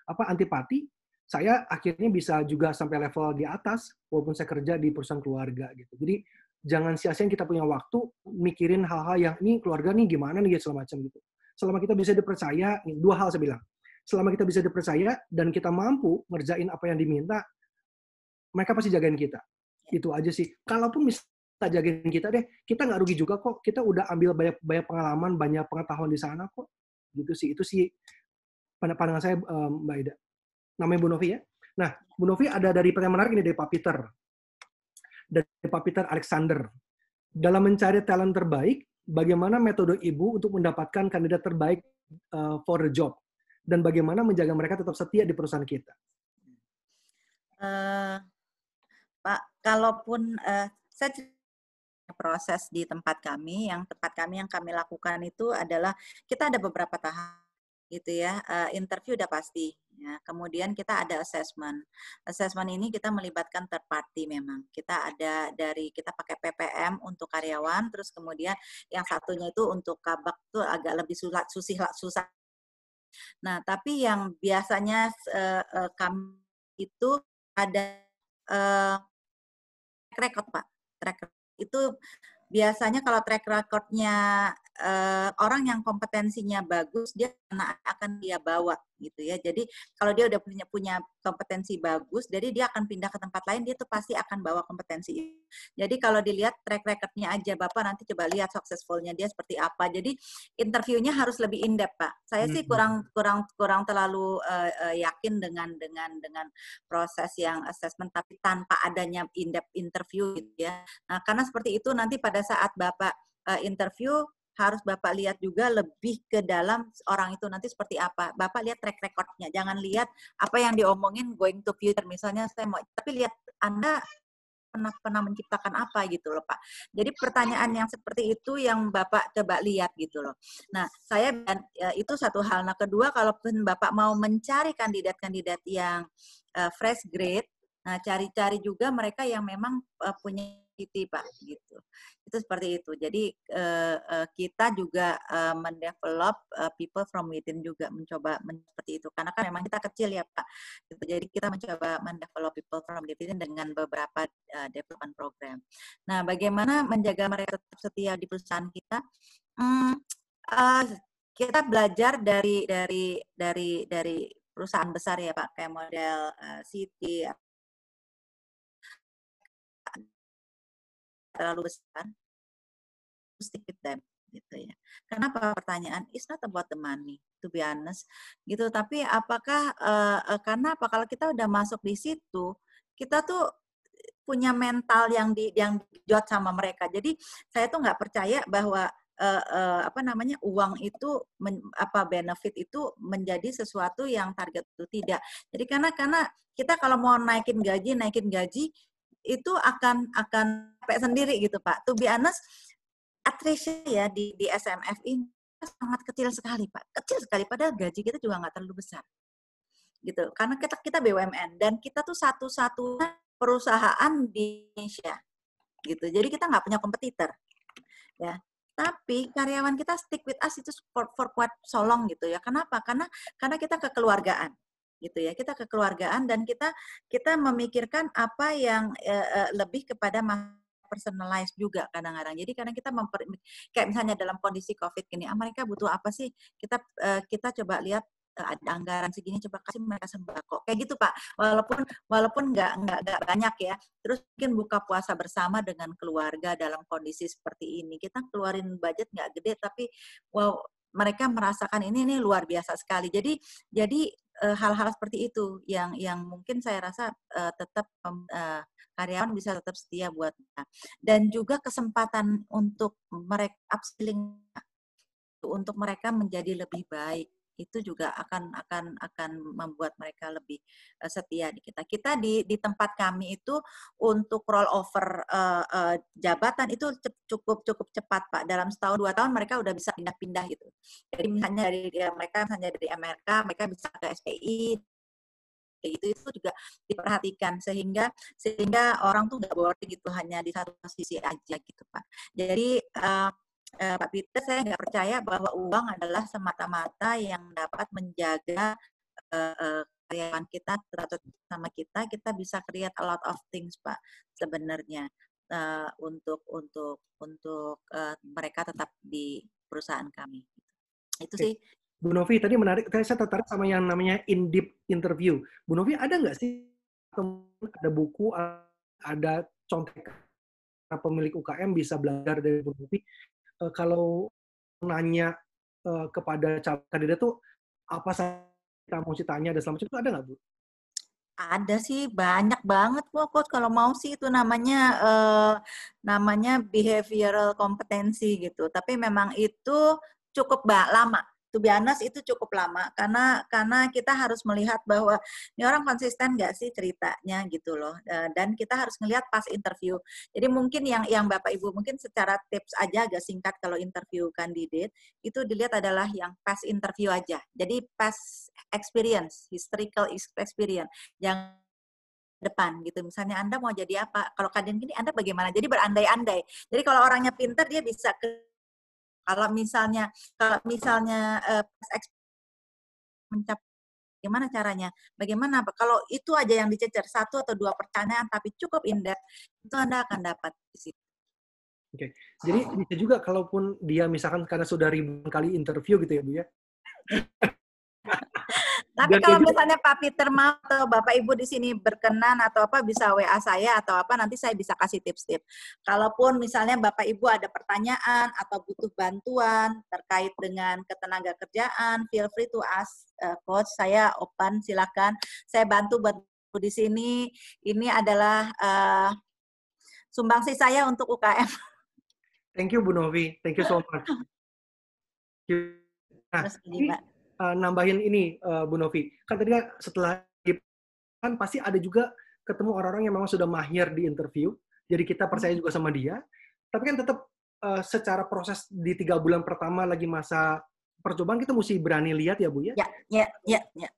Speaker 2: apa antipati. Saya akhirnya bisa juga sampai level di atas walaupun saya kerja di perusahaan keluarga gitu. Jadi jangan sia-siain kita punya waktu mikirin hal-hal yang ini keluarga nih gimana nih segala macam gitu. Selama kita bisa dipercaya, dua hal saya bilang. Selama kita bisa dipercaya dan kita mampu ngerjain apa yang diminta, mereka pasti jagain kita. Itu aja sih. Kalaupun bisa jagain kita deh, kita nggak rugi juga kok. Kita udah ambil banyak banyak pengalaman, banyak pengetahuan di sana kok. Gitu sih. Itu sih pandangan saya Mbak Ida. Namanya Bu Novi ya. Nah, Bu Novi ada dari pertanyaan menarik ini dari Pak Peter. Dari Pak Peter Alexander. Dalam mencari talent terbaik, bagaimana metode Ibu untuk mendapatkan kandidat terbaik uh, for the job? Dan bagaimana menjaga mereka tetap setia di perusahaan kita?
Speaker 3: Uh, kalaupun uh, saya proses di tempat kami, yang tempat kami yang kami lakukan itu adalah kita ada beberapa tahap gitu ya. Uh, interview udah pasti. Ya. Kemudian kita ada assessment. Assessment ini kita melibatkan third party memang. Kita ada dari kita pakai PPM untuk karyawan, terus kemudian yang satunya itu untuk kabak tuh agak lebih susah susah susah. Nah, tapi yang biasanya uh, uh, kami itu ada uh, record Pak. Track record itu biasanya kalau track recordnya uh, orang yang kompetensinya bagus dia akan dia bawa gitu ya. Jadi kalau dia udah punya punya kompetensi bagus jadi dia akan pindah ke tempat lain dia tuh pasti akan bawa kompetensi itu. Jadi kalau dilihat track recordnya aja bapak nanti coba lihat successfulnya dia seperti apa. Jadi interviewnya harus lebih in depth pak. Saya sih kurang kurang kurang terlalu uh, uh, yakin dengan dengan dengan proses yang assessment tapi tanpa adanya in depth interview gitu ya. Nah karena seperti itu nanti pada saat bapak uh, interview harus Bapak lihat juga lebih ke dalam orang itu nanti seperti apa. Bapak lihat track recordnya, jangan lihat apa yang diomongin going to future. Misalnya saya mau, tapi lihat Anda pernah pernah menciptakan apa gitu loh Pak. Jadi pertanyaan yang seperti itu yang Bapak coba lihat gitu loh. Nah saya ya, itu satu hal. Nah kedua kalaupun Bapak mau mencari kandidat-kandidat yang uh, fresh grade, nah cari-cari juga mereka yang memang uh, punya IT Pak gitu. Itu seperti itu. Jadi uh, uh, kita juga uh, mendevelop uh, people from within juga mencoba men seperti itu karena kan memang kita kecil ya Pak. Gitu. Jadi kita mencoba mendevelop people from within dengan beberapa uh, development program. Nah, bagaimana menjaga mereka tetap setia di perusahaan kita? Hmm, uh, kita belajar dari dari dari dari perusahaan besar ya Pak kayak model uh, City terlalu besar, stick with them gitu ya. Kenapa pertanyaan? It's not about the money, to be honest, gitu. Tapi apakah uh, uh, karena apa? Kalau kita udah masuk di situ, kita tuh punya mental yang di yang dijot sama mereka. Jadi saya tuh nggak percaya bahwa uh, uh, apa namanya uang itu men, apa benefit itu menjadi sesuatu yang target itu tidak. Jadi karena karena kita kalau mau naikin gaji naikin gaji itu akan akan capek sendiri gitu Pak. To be honest, attrition ya di di SMF ini sangat kecil sekali Pak. Kecil sekali padahal gaji kita juga nggak terlalu besar. Gitu. Karena kita kita BUMN dan kita tuh satu-satunya perusahaan di Indonesia. Gitu. Jadi kita nggak punya kompetitor. Ya. Tapi karyawan kita stick with us itu for, for quite so long gitu ya. Kenapa? Karena karena kita kekeluargaan gitu ya. Kita kekeluargaan dan kita kita memikirkan apa yang uh, lebih kepada personalized juga kadang-kadang. Jadi karena kita memper, kayak misalnya dalam kondisi COVID gini, ah, mereka butuh apa sih? Kita uh, kita coba lihat ada anggaran segini coba kasih mereka sembako. Kayak gitu pak. Walaupun walaupun nggak nggak nggak banyak ya terus mungkin buka puasa bersama dengan keluarga dalam kondisi seperti ini. Kita keluarin budget nggak gede tapi wow mereka merasakan ini ini luar biasa sekali. Jadi jadi hal-hal seperti itu yang yang mungkin saya rasa uh, tetap uh, karyawan bisa tetap setia buat dan juga kesempatan untuk mereka upskilling untuk mereka menjadi lebih baik itu juga akan akan akan membuat mereka lebih uh, setia di kita. Kita di di tempat kami itu untuk roll over uh, uh, jabatan itu cukup cukup cepat Pak. Dalam setahun dua tahun mereka udah bisa pindah-pindah gitu. Jadi misalnya dari ya, mereka misalnya dari Amerika mereka bisa ke SPI kayak gitu itu juga diperhatikan sehingga sehingga orang tuh nggak boring gitu hanya di satu sisi aja gitu pak jadi uh, uh, Pak Peter saya nggak percaya bahwa uang adalah semata-mata yang dapat menjaga uh, uh, karyawan kita atau sama kita. Kita bisa create a lot of things pak sebenarnya. Uh, untuk untuk untuk uh, mereka tetap di perusahaan kami. Itu sih.
Speaker 2: Bu Novi tadi menarik saya tertarik sama yang namanya in deep interview. Bu Novi ada nggak sih ada buku ada contekan pemilik UKM bisa belajar dari Bu Novi uh, kalau nanya uh, kepada kandidat tuh apa saja kita mau tanya ada selama itu ada nggak Bu?
Speaker 3: Ada sih banyak banget kok coach kalau mau sih itu namanya uh, namanya behavioral kompetensi gitu. Tapi memang itu cukup lama to be honest itu cukup lama karena karena kita harus melihat bahwa ini orang konsisten nggak sih ceritanya gitu loh dan kita harus melihat pas interview jadi mungkin yang yang bapak ibu mungkin secara tips aja agak singkat kalau interview kandidat itu dilihat adalah yang pas interview aja jadi pas experience historical experience yang depan gitu. Misalnya Anda mau jadi apa? Kalau kalian gini Anda bagaimana? Jadi berandai-andai. Jadi kalau orangnya pinter dia bisa ke kalau misalnya kalau misalnya uh, mencapai Bagaimana caranya? Bagaimana kalau itu aja yang dicecer satu atau dua pertanyaan tapi cukup indah, itu Anda akan dapat di situ.
Speaker 2: Oke, jadi bisa juga kalaupun dia misalkan karena sudah ribuan kali interview gitu ya Bu ya,
Speaker 3: tapi kalau misalnya Pak Peter mau atau Bapak Ibu di sini berkenan atau apa bisa WA saya atau apa nanti saya bisa kasih tips-tips. Kalaupun misalnya Bapak Ibu ada pertanyaan atau butuh bantuan terkait dengan ketenaga kerjaan, feel free to ask uh, coach. Saya open silakan. Saya bantu buat di sini. Ini adalah uh, sumbangsi saya untuk UKM.
Speaker 2: Thank you Bu Novi. Thank you so much.
Speaker 3: Nah, Terus ini, Mbak
Speaker 2: uh, nambahin ini uh, Bu Novi. Kan tadi kan setelah kan pasti ada juga ketemu orang-orang yang memang sudah mahir di interview. Jadi kita percaya juga sama dia. Tapi kan tetap uh, secara proses di tiga bulan pertama lagi masa percobaan kita mesti berani lihat ya Bu ya.
Speaker 3: Ya, ya, ya, ya.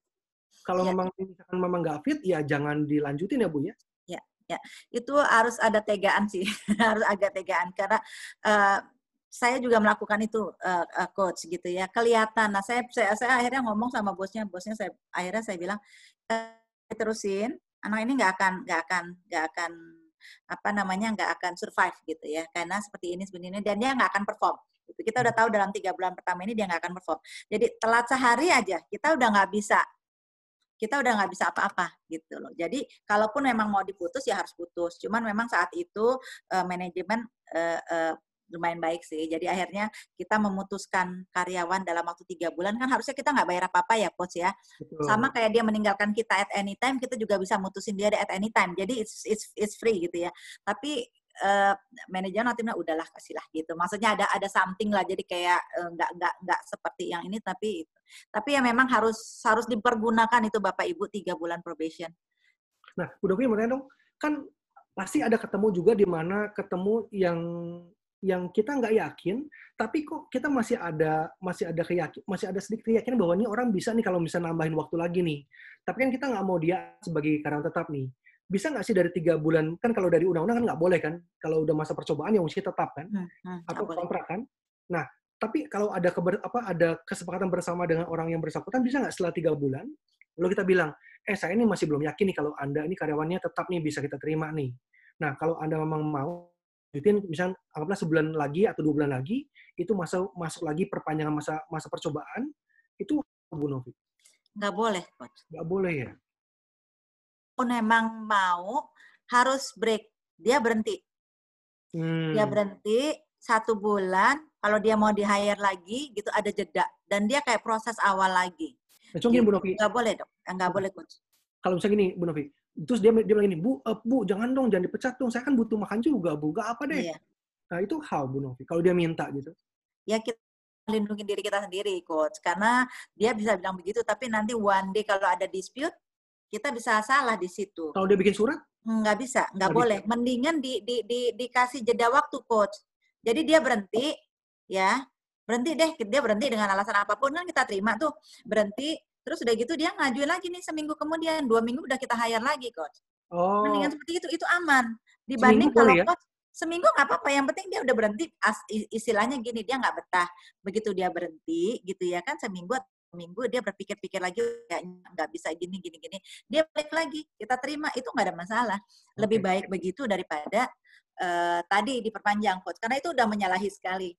Speaker 2: Kalau ya. memang misalkan memang nggak fit, ya jangan dilanjutin ya Bu ya.
Speaker 3: Ya, ya. Itu harus ada tegaan sih, harus agak tegaan karena uh, saya juga melakukan itu uh, uh, coach gitu ya. Kelihatan. Nah saya, saya saya akhirnya ngomong sama bosnya. Bosnya saya akhirnya saya bilang eh, terusin anak ini nggak akan nggak akan nggak akan apa namanya nggak akan survive gitu ya. Karena seperti ini ini dan dia nggak akan perform. Gitu. kita udah tahu dalam tiga bulan pertama ini dia nggak akan perform. Jadi telat sehari aja kita udah nggak bisa kita udah nggak bisa apa-apa gitu loh. Jadi kalaupun memang mau diputus ya harus putus. Cuman memang saat itu uh, manajemen uh, uh, lumayan baik sih. Jadi akhirnya kita memutuskan karyawan dalam waktu tiga bulan kan harusnya kita nggak bayar apa-apa ya coach ya. Betul. Sama kayak dia meninggalkan kita at any time, kita juga bisa mutusin dia at any time. Jadi it's it's it's free gitu ya. Tapi uh, manajer nanti udahlah kasihlah gitu. Maksudnya ada ada something lah. Jadi kayak uh, nggak nggak nggak seperti yang ini tapi tapi ya memang harus harus dipergunakan itu bapak ibu tiga bulan probation.
Speaker 2: Nah, udah punya dong kan pasti ada ketemu juga di mana ketemu yang yang kita nggak yakin, tapi kok kita masih ada masih ada keyakin masih ada sedikit keyakinan bahwa ini orang bisa nih kalau bisa nambahin waktu lagi nih. Tapi kan kita nggak mau dia sebagai karyawan tetap nih. Bisa nggak sih dari tiga bulan kan kalau dari undang-undang kan nggak boleh kan? Kalau udah masa percobaan yang mesti tetap kan? Hmm, hmm, atau kontrak kan? Nah, tapi kalau ada keber, apa ada kesepakatan bersama dengan orang yang bersangkutan bisa nggak setelah tiga bulan lalu kita bilang eh saya ini masih belum yakin nih kalau anda ini karyawannya tetap nih bisa kita terima nih nah kalau anda memang mau lanjutin misalnya anggaplah sebulan lagi atau dua bulan lagi itu masuk masuk lagi perpanjangan masa masa percobaan itu Bu Novi?
Speaker 3: Nggak boleh coach.
Speaker 2: Nggak boleh ya?
Speaker 3: Pun memang mau harus break. Dia berhenti. Hmm. dia berhenti satu bulan kalau dia mau di hire lagi gitu ada jeda. Dan dia kayak proses awal lagi.
Speaker 2: Nah, gitu. Bu Novi.
Speaker 3: Nggak boleh dok. Nggak boleh coach.
Speaker 2: Kalau misalnya gini Bu Novi terus dia dia bilang ini bu uh, bu jangan dong jangan dipecat dong. Saya kan butuh makan juga bu. Gak apa deh. Iya. nah itu how bu Novi kalau dia minta gitu.
Speaker 3: Ya kita lindungi diri kita sendiri coach. Karena dia bisa bilang begitu tapi nanti one day kalau ada dispute kita bisa salah di situ.
Speaker 2: Kalau dia bikin surat?
Speaker 3: Nggak bisa nggak boleh. bisa. mendingan di, di, di, dikasih jeda waktu coach. Jadi dia berhenti ya. Berhenti deh dia berhenti dengan alasan apa pun kan kita terima tuh. Berhenti Terus udah gitu dia ngajuin lagi nih seminggu kemudian, dua minggu udah kita hire lagi coach.
Speaker 2: Oh.
Speaker 3: Mendingan seperti itu, itu aman. Dibanding
Speaker 2: Seminggu
Speaker 3: kalau
Speaker 2: ya?
Speaker 3: coach seminggu nggak apa-apa, yang penting dia udah berhenti. As, istilahnya gini, dia nggak betah. Begitu dia berhenti, gitu ya kan seminggu minggu dia berpikir-pikir lagi kayaknya nggak bisa gini gini gini dia balik lagi kita terima itu nggak ada masalah lebih
Speaker 2: Oke.
Speaker 3: baik begitu daripada eh, tadi diperpanjang coach karena itu udah menyalahi sekali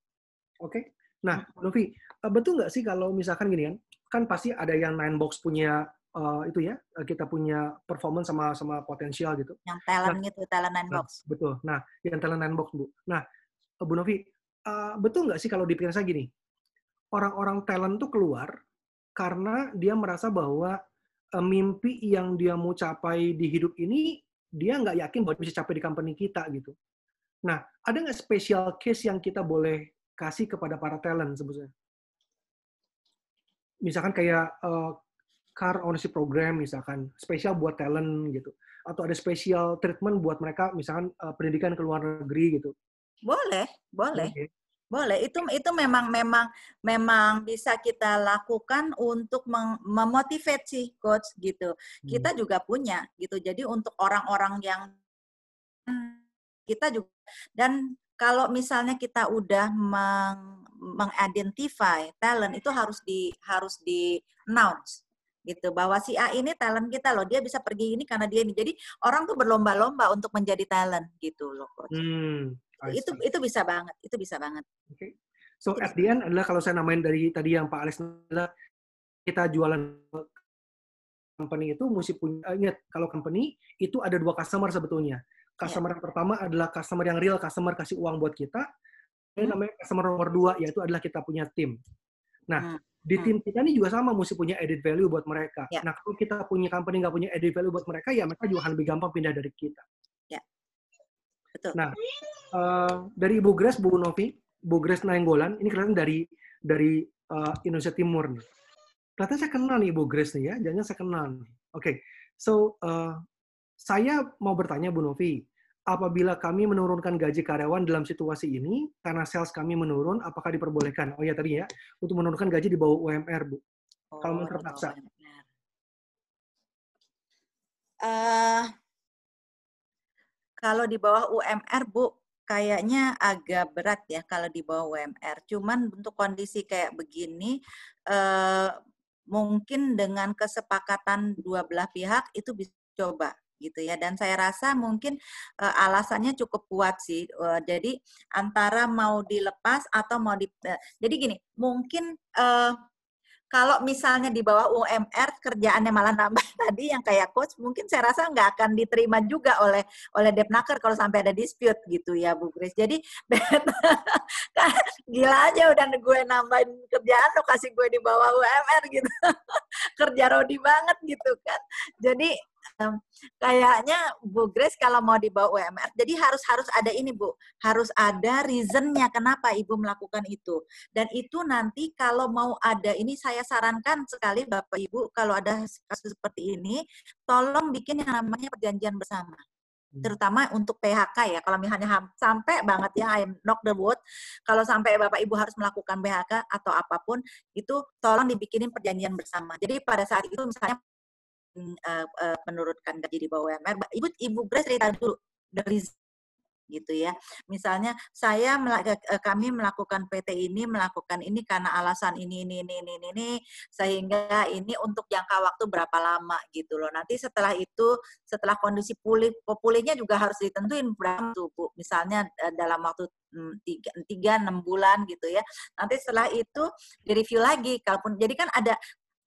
Speaker 2: Oke. Nah, Novi, eh, betul nggak sih kalau misalkan gini kan, kan pasti ada yang nine box punya eh, itu ya, eh, kita punya performance sama sama potensial gitu.
Speaker 3: yang talent gitu talent nine
Speaker 2: Nah,
Speaker 3: box
Speaker 2: betul. Nah, yang talent nine box bu. Nah, eh, Bu Novi, eh, betul nggak sih kalau dipikir saya gini, orang-orang talent tuh keluar karena dia merasa bahwa eh, mimpi yang dia mau capai di hidup ini dia nggak yakin bahwa bisa capai di company kita gitu. Nah, ada nggak special case yang kita boleh kasih kepada para talent sebetulnya? Misalkan kayak eh, car ownership program misalkan spesial buat talent gitu atau ada special treatment buat mereka misalkan eh, pendidikan ke luar negeri gitu.
Speaker 3: boleh boleh
Speaker 2: Oke.
Speaker 3: Boleh, itu itu memang memang memang bisa kita lakukan untuk memotivate sih coach gitu.
Speaker 2: Hmm.
Speaker 3: Kita juga punya gitu. Jadi untuk orang-orang yang kita juga dan kalau misalnya kita udah meng, mengidentify talent itu harus di harus di announce gitu bahwa si A ini talent kita loh dia bisa pergi ini karena dia ini jadi orang tuh berlomba-lomba untuk menjadi talent gitu loh coach
Speaker 2: Hmm,
Speaker 3: itu itu bisa banget itu bisa banget
Speaker 2: Oke. So at the end adalah kalau saya namain dari tadi yang Pak Alex adalah kita jualan company itu mesti punya eh, ingat kalau company itu ada dua customer sebetulnya. Customer yang pertama adalah customer yang real customer kasih uang buat kita. Dan
Speaker 3: Hmm.
Speaker 2: namanya customer nomor dua yaitu adalah kita punya tim. Nah,
Speaker 3: Hmm.
Speaker 2: di
Speaker 3: Hmm.
Speaker 2: tim kita ini juga sama mesti punya added value buat mereka.
Speaker 3: Ya.
Speaker 2: Nah, kalau kita punya company nggak punya added value buat mereka, ya mereka juga akan lebih gampang pindah dari kita.
Speaker 3: betul
Speaker 2: Nah, eh, dari Ibu Grace, Bu Novi, Bu Grace Nainggolan, ini kelihatan dari dari eh, Indonesia Timur nih. Kelihatan saya kenal nih Ibu Grace nih ya, jangan saya kenal. nih. Oke, so eh, saya mau bertanya Bu Novi, apabila kami menurunkan gaji karyawan dalam situasi ini karena sales kami menurun, apakah diperbolehkan? Oh ya tadi ya, untuk menurunkan gaji di bawah UMR Bu. Kalau
Speaker 3: Oh,
Speaker 2: terpaksa.
Speaker 3: bawah UMR. Eh, kalau di bawah UMR, Bu, kayaknya agak berat ya kalau di bawah UMR. Cuman untuk kondisi kayak begini, eh, mungkin dengan kesepakatan dua belah pihak itu bisa coba gitu ya. Dan saya rasa mungkin eh, alasannya cukup kuat sih. Eh, jadi antara mau dilepas atau mau di, eh, jadi gini, mungkin eh, kalau misalnya di bawah UMR kerjaannya malah nambah tadi yang kayak coach mungkin saya rasa nggak akan diterima juga oleh oleh Depnaker kalau sampai ada dispute gitu ya Bu Grace. Jadi kan gila aja udah gue nambahin kerjaan lo kasih gue di bawah UMR gitu. Kerja rodi banget gitu kan. Jadi em, kayaknya Bu Grace kalau mau di bawah UMR jadi harus harus ada ini Bu, harus ada reasonnya kenapa Ibu melakukan itu. Dan itu nanti kalau mau ada ini saya sarankan sekali Bapak Ibu kalau ada kasus seperti ini tolong bikin yang namanya perjanjian bersama.
Speaker 2: Hmm.
Speaker 3: Terutama untuk PHK ya. Kalau misalnya sampai banget ya I knock the wood kalau sampai Bapak Ibu harus melakukan PHK atau apa pun itu tolong dibikinin perjanjian bersama. Jadi pada saat itu misalnya eh, eh, menurunkan gaji di bawah UMR, Ibu Ibu Grace cerita dulu reason gitu ya. Misalnya saya eh, kami melakukan PT ini melakukan ini karena alasan ini ini ini ini ini, sehingga ini untuk jangka waktu berapa lama gitu loh. Nanti setelah itu setelah kondisi pulih pulihnya juga harus ditentuin berapa tuh Bu. Misalnya dalam waktu mm, tiga, tiga enam bulan gitu ya. Nanti setelah itu direview lagi. Kalaupun jadi kan ada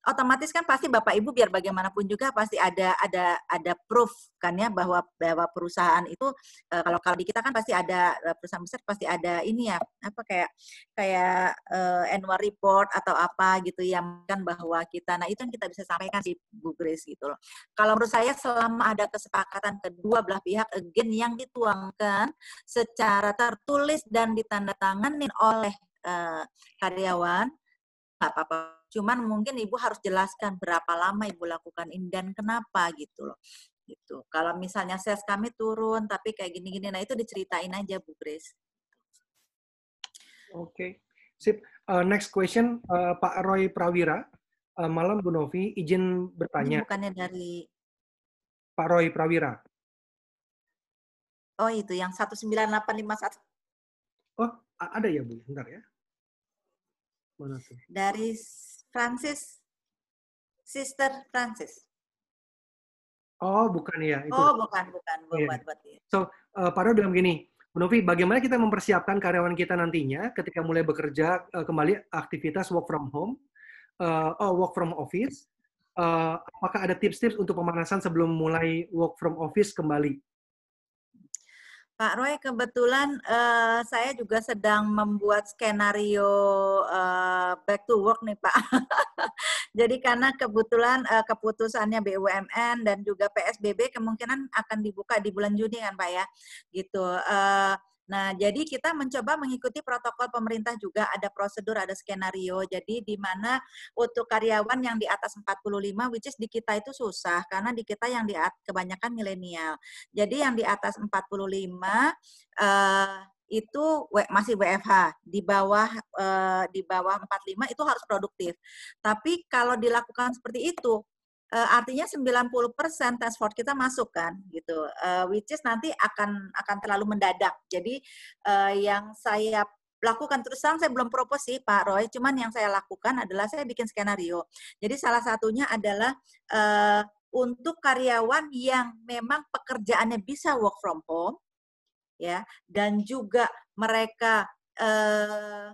Speaker 3: otomatis kan pasti Bapak Ibu biar bagaimanapun juga pasti ada ada ada proof kan ya bahwa bahwa perusahaan itu eh, kalau kalau di kita kan pasti ada eh, perusahaan besar pasti ada ini ya apa kayak kayak eh, annual report atau apa gitu yang kan bahwa kita nah itu yang kita bisa sampaikan sih Bu Grace gitu loh. Kalau menurut saya selama ada kesepakatan kedua belah pihak again yang dituangkan secara tertulis dan ditandatangani oleh eh, karyawan nggak apa-apa. Cuman mungkin ibu harus jelaskan berapa lama ibu lakukan ini dan kenapa gitu loh. Gitu. Kalau misalnya sales kami turun tapi kayak gini-gini, nah itu diceritain aja Bu Grace.
Speaker 2: Oke, sip. Uh, next question, uh, Pak Roy Prawira. Uh, malam Bu Novi, izin
Speaker 3: Ini
Speaker 2: bertanya.
Speaker 3: bukannya dari
Speaker 2: Pak Roy Prawira.
Speaker 3: Oh itu yang 19851
Speaker 2: Oh, ada ya Bu? Bentar ya. Mana tuh?
Speaker 3: dari Francis Sister Francis.
Speaker 2: Oh, bukan ya. Itu.
Speaker 3: Oh bukan bukan
Speaker 2: Iya.
Speaker 3: buat buat dia.
Speaker 2: Uh, Pak bilang gini, Bu Novi, bagaimana kita mempersiapkan karyawan kita nantinya ketika mulai bekerja uh, kembali aktivitas work from home, uh, oh, work from office? Uh, apakah ada tips-tips untuk pemanasan sebelum mulai work from office kembali?
Speaker 3: Pak Roy, kebetulan eh, saya juga sedang membuat skenario eh, back to work nih Pak. Jadi karena kebetulan eh, keputusannya BUMN dan juga PSBB kemungkinan akan dibuka di bulan Juni kan Pak ya, gitu. Eh, Nah, jadi kita mencoba mengikuti protokol pemerintah juga ada prosedur, ada skenario. Jadi di mana untuk karyawan yang di atas 45 which is di kita itu susah karena di kita yang di kebanyakan milenial. Jadi yang di atas 45 eh itu W- masih WFH di bawah eh, di bawah 45 itu harus produktif. Tapi kalau dilakukan seperti itu eh, artinya 90% transport kita masuk kan gitu. Eh, which is nanti akan akan terlalu mendadak. Jadi eh, yang saya lakukan terus terang saya belum propose sih Pak Roy, cuman yang saya lakukan adalah saya bikin skenario. Jadi salah satunya adalah eh, untuk karyawan yang memang pekerjaannya bisa work from home ya dan juga mereka eh,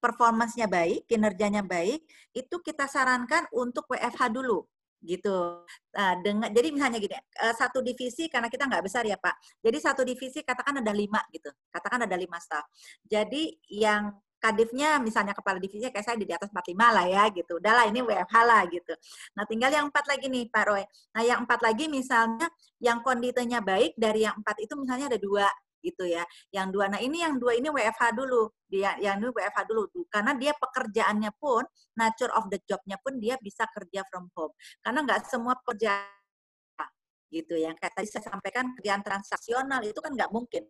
Speaker 3: performance-nya baik, kinerjanya baik, itu kita sarankan untuk WFH dulu gitu. Nah, dengan jadi misalnya gini, eh, satu divisi karena kita nggak besar ya Pak. Jadi satu divisi katakan ada lima gitu, katakan ada lima staff. Jadi yang kadifnya misalnya kepala divisinya kayak saya di atas 45 lah ya gitu. Udahlah ini WFH lah gitu. Nah tinggal yang empat lagi nih Pak Roy. Nah yang empat lagi misalnya yang konditenya baik dari yang empat itu misalnya ada dua gitu ya. Yang dua, nah ini yang dua ini WFH dulu. Dia yang ini WFH dulu karena dia pekerjaannya pun nature of the job-nya pun dia bisa kerja from home. Karena nggak semua pekerjaan gitu yang kayak tadi saya sampaikan kerjaan transaksional itu kan nggak mungkin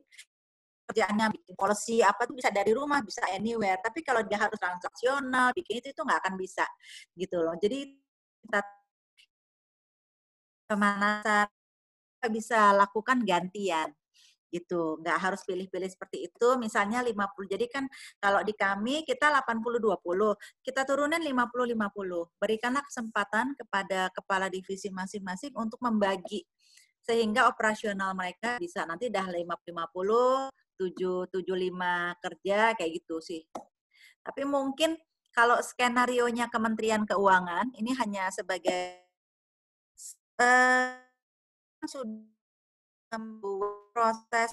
Speaker 3: kerjaannya bikin policy apa tuh bisa dari rumah bisa anywhere tapi kalau dia harus transaksional bikin itu itu nggak akan bisa gitu loh jadi kita pemanasan bisa lakukan gantian gitu. Nggak harus pilih-pilih seperti itu. Misalnya 50 jadi kan kalau di kami kita 80-20 kita turunin 50-50 berikanlah kesempatan kepada kepala divisi masing-masing untuk membagi sehingga operasional mereka bisa nanti dah 50-50 775 kerja kayak gitu sih. Tapi mungkin kalau skenario nya Kementerian Keuangan ini hanya sebagai eh, sudah membuat proses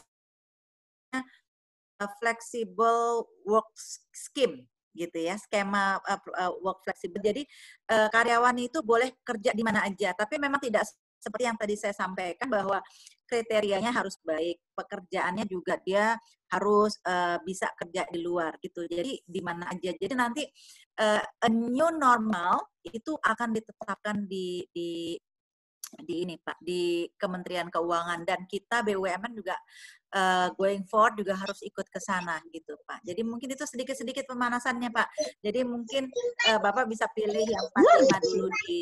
Speaker 3: uh, flexible work scheme gitu ya skema uh, uh, work flexible jadi karyawan itu boleh kerja di mana aja tapi memang tidak seperti yang tadi saya sampaikan bahwa kriterianya harus baik pekerjaannya juga dia harus bisa kerja di luar gitu. Jadi di mana aja. Jadi nanti uh, a new normal itu akan ditetapkan di di di ini Pak di Kementerian Keuangan dan kita BUMN juga uh, going forward juga harus ikut ke sana gitu Pak. Jadi mungkin itu sedikit-sedikit pemanasannya Pak. Jadi mungkin uh, Bapak bisa pilih yang 45 dulu di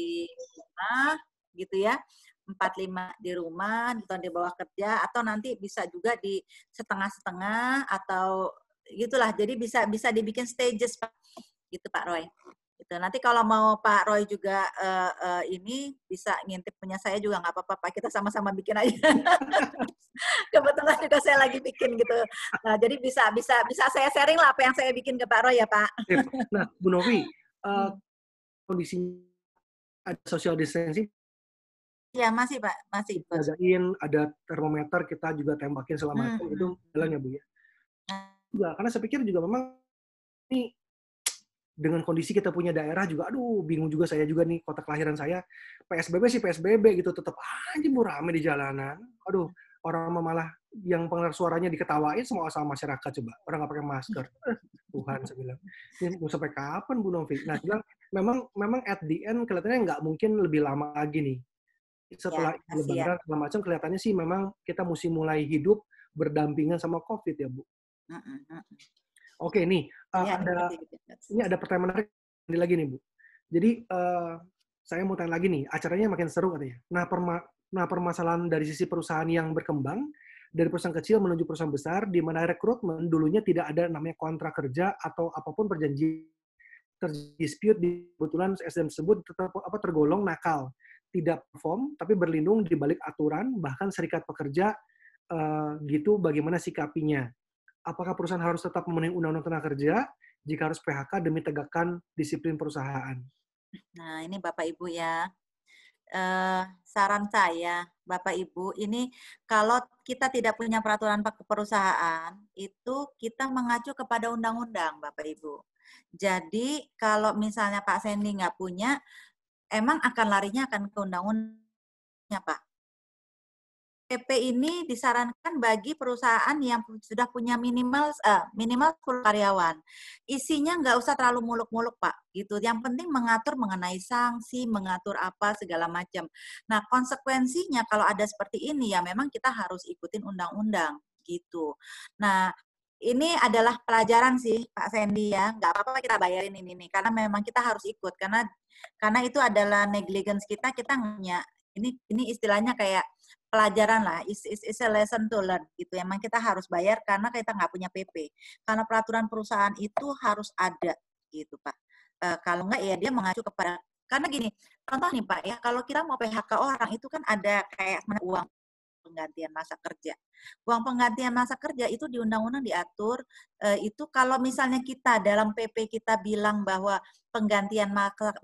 Speaker 3: rumah gitu ya. 45 di rumah, atau di bawah kerja atau nanti bisa juga di setengah-setengah atau gitulah. Jadi bisa bisa dibikin stages Pak. Gitu Pak Roy gitu. Nanti kalau mau Pak Roy juga uh, uh, ini bisa ngintip punya saya juga nggak apa-apa Pak. Kita sama-sama bikin aja. Kebetulan juga saya lagi bikin gitu. Nah, jadi bisa bisa bisa saya sharing lah apa yang saya bikin ke Pak Roy ya Pak.
Speaker 2: Nah, Bu Novi, uh, kondisi ada social distancing
Speaker 3: Ya masih Pak, masih.
Speaker 2: jagain, ada termometer kita juga tembakin segala macam
Speaker 3: Hmm.
Speaker 2: itu jalan ya Bu ya. Juga karena saya pikir juga memang ini dengan kondisi kita punya daerah juga, aduh bingung juga saya juga nih kota kelahiran saya PSBB sih PSBB gitu tetap aja mau rame di jalanan. Aduh orang malah yang pendengar suaranya diketawain semua sama masyarakat coba orang nggak pakai masker. Tuhan saya bilang ini mau sampai kapan Bu Novi? Nah bilang memang memang at the end kelihatannya nggak mungkin lebih lama lagi nih setelah
Speaker 3: Ya,
Speaker 2: lebaran segala macam kelihatannya sih memang kita mesti mulai hidup berdampingan sama COVID ya Bu. Oke nih uh,
Speaker 3: Ya,
Speaker 2: ada
Speaker 3: gitu.
Speaker 2: ini ada pertanyaan menarik Ini lagi nih Bu. Jadi uh, saya mau tanya lagi nih, acaranya makin seru katanya. Nah, perma nah permasalahan dari sisi perusahaan yang berkembang dari perusahaan kecil menuju perusahaan besar di mana rekrutmen dulunya tidak ada namanya kontrak kerja atau apa pun perjanjian terdispute di kebetulan SDM tersebut tetap apa tergolong nakal, tidak perform tapi berlindung di balik aturan bahkan serikat pekerja uh, gitu bagaimana sikapinya. Apakah perusahaan harus tetap memenuhi undang-undang tenaga kerja jika harus PHK demi tegakkan disiplin perusahaan?
Speaker 3: Nah, ini Bapak Ibu ya. Uh, saran saya, Bapak Ibu, ini kalau kita tidak punya peraturan perusahaan, itu kita mengacu kepada undang-undang, Bapak Ibu. Jadi kalau misalnya Pak Sandy nggak punya, emang akan larinya akan ke undang-undangnya, Pak. PP ini disarankan bagi perusahaan yang sudah punya minimal uh, minimal 10 karyawan. Isinya nggak usah terlalu muluk-muluk, Pak. Gitu. Yang penting mengatur mengenai sanksi, mengatur apa segala macam. Nah, konsekuensinya kalau ada seperti ini ya memang kita harus ikutin undang-undang gitu. Nah, ini adalah pelajaran sih Pak Sandy ya. Nggak apa-apa kita bayarin ini nih karena memang kita harus ikut karena karena itu adalah negligence kita kita punya ini ini istilahnya kayak pelajaran lah, is, is, a lesson to learn gitu. Emang kita harus bayar karena kita nggak punya PP. Karena peraturan perusahaan itu harus ada gitu Pak. E, kalau nggak ya dia mengacu kepada karena gini, contoh nih Pak ya, kalau kita mau PHK orang itu kan ada kayak uang penggantian masa kerja. Uang penggantian masa kerja itu di undang-undang diatur e, itu kalau misalnya kita dalam PP kita bilang bahwa penggantian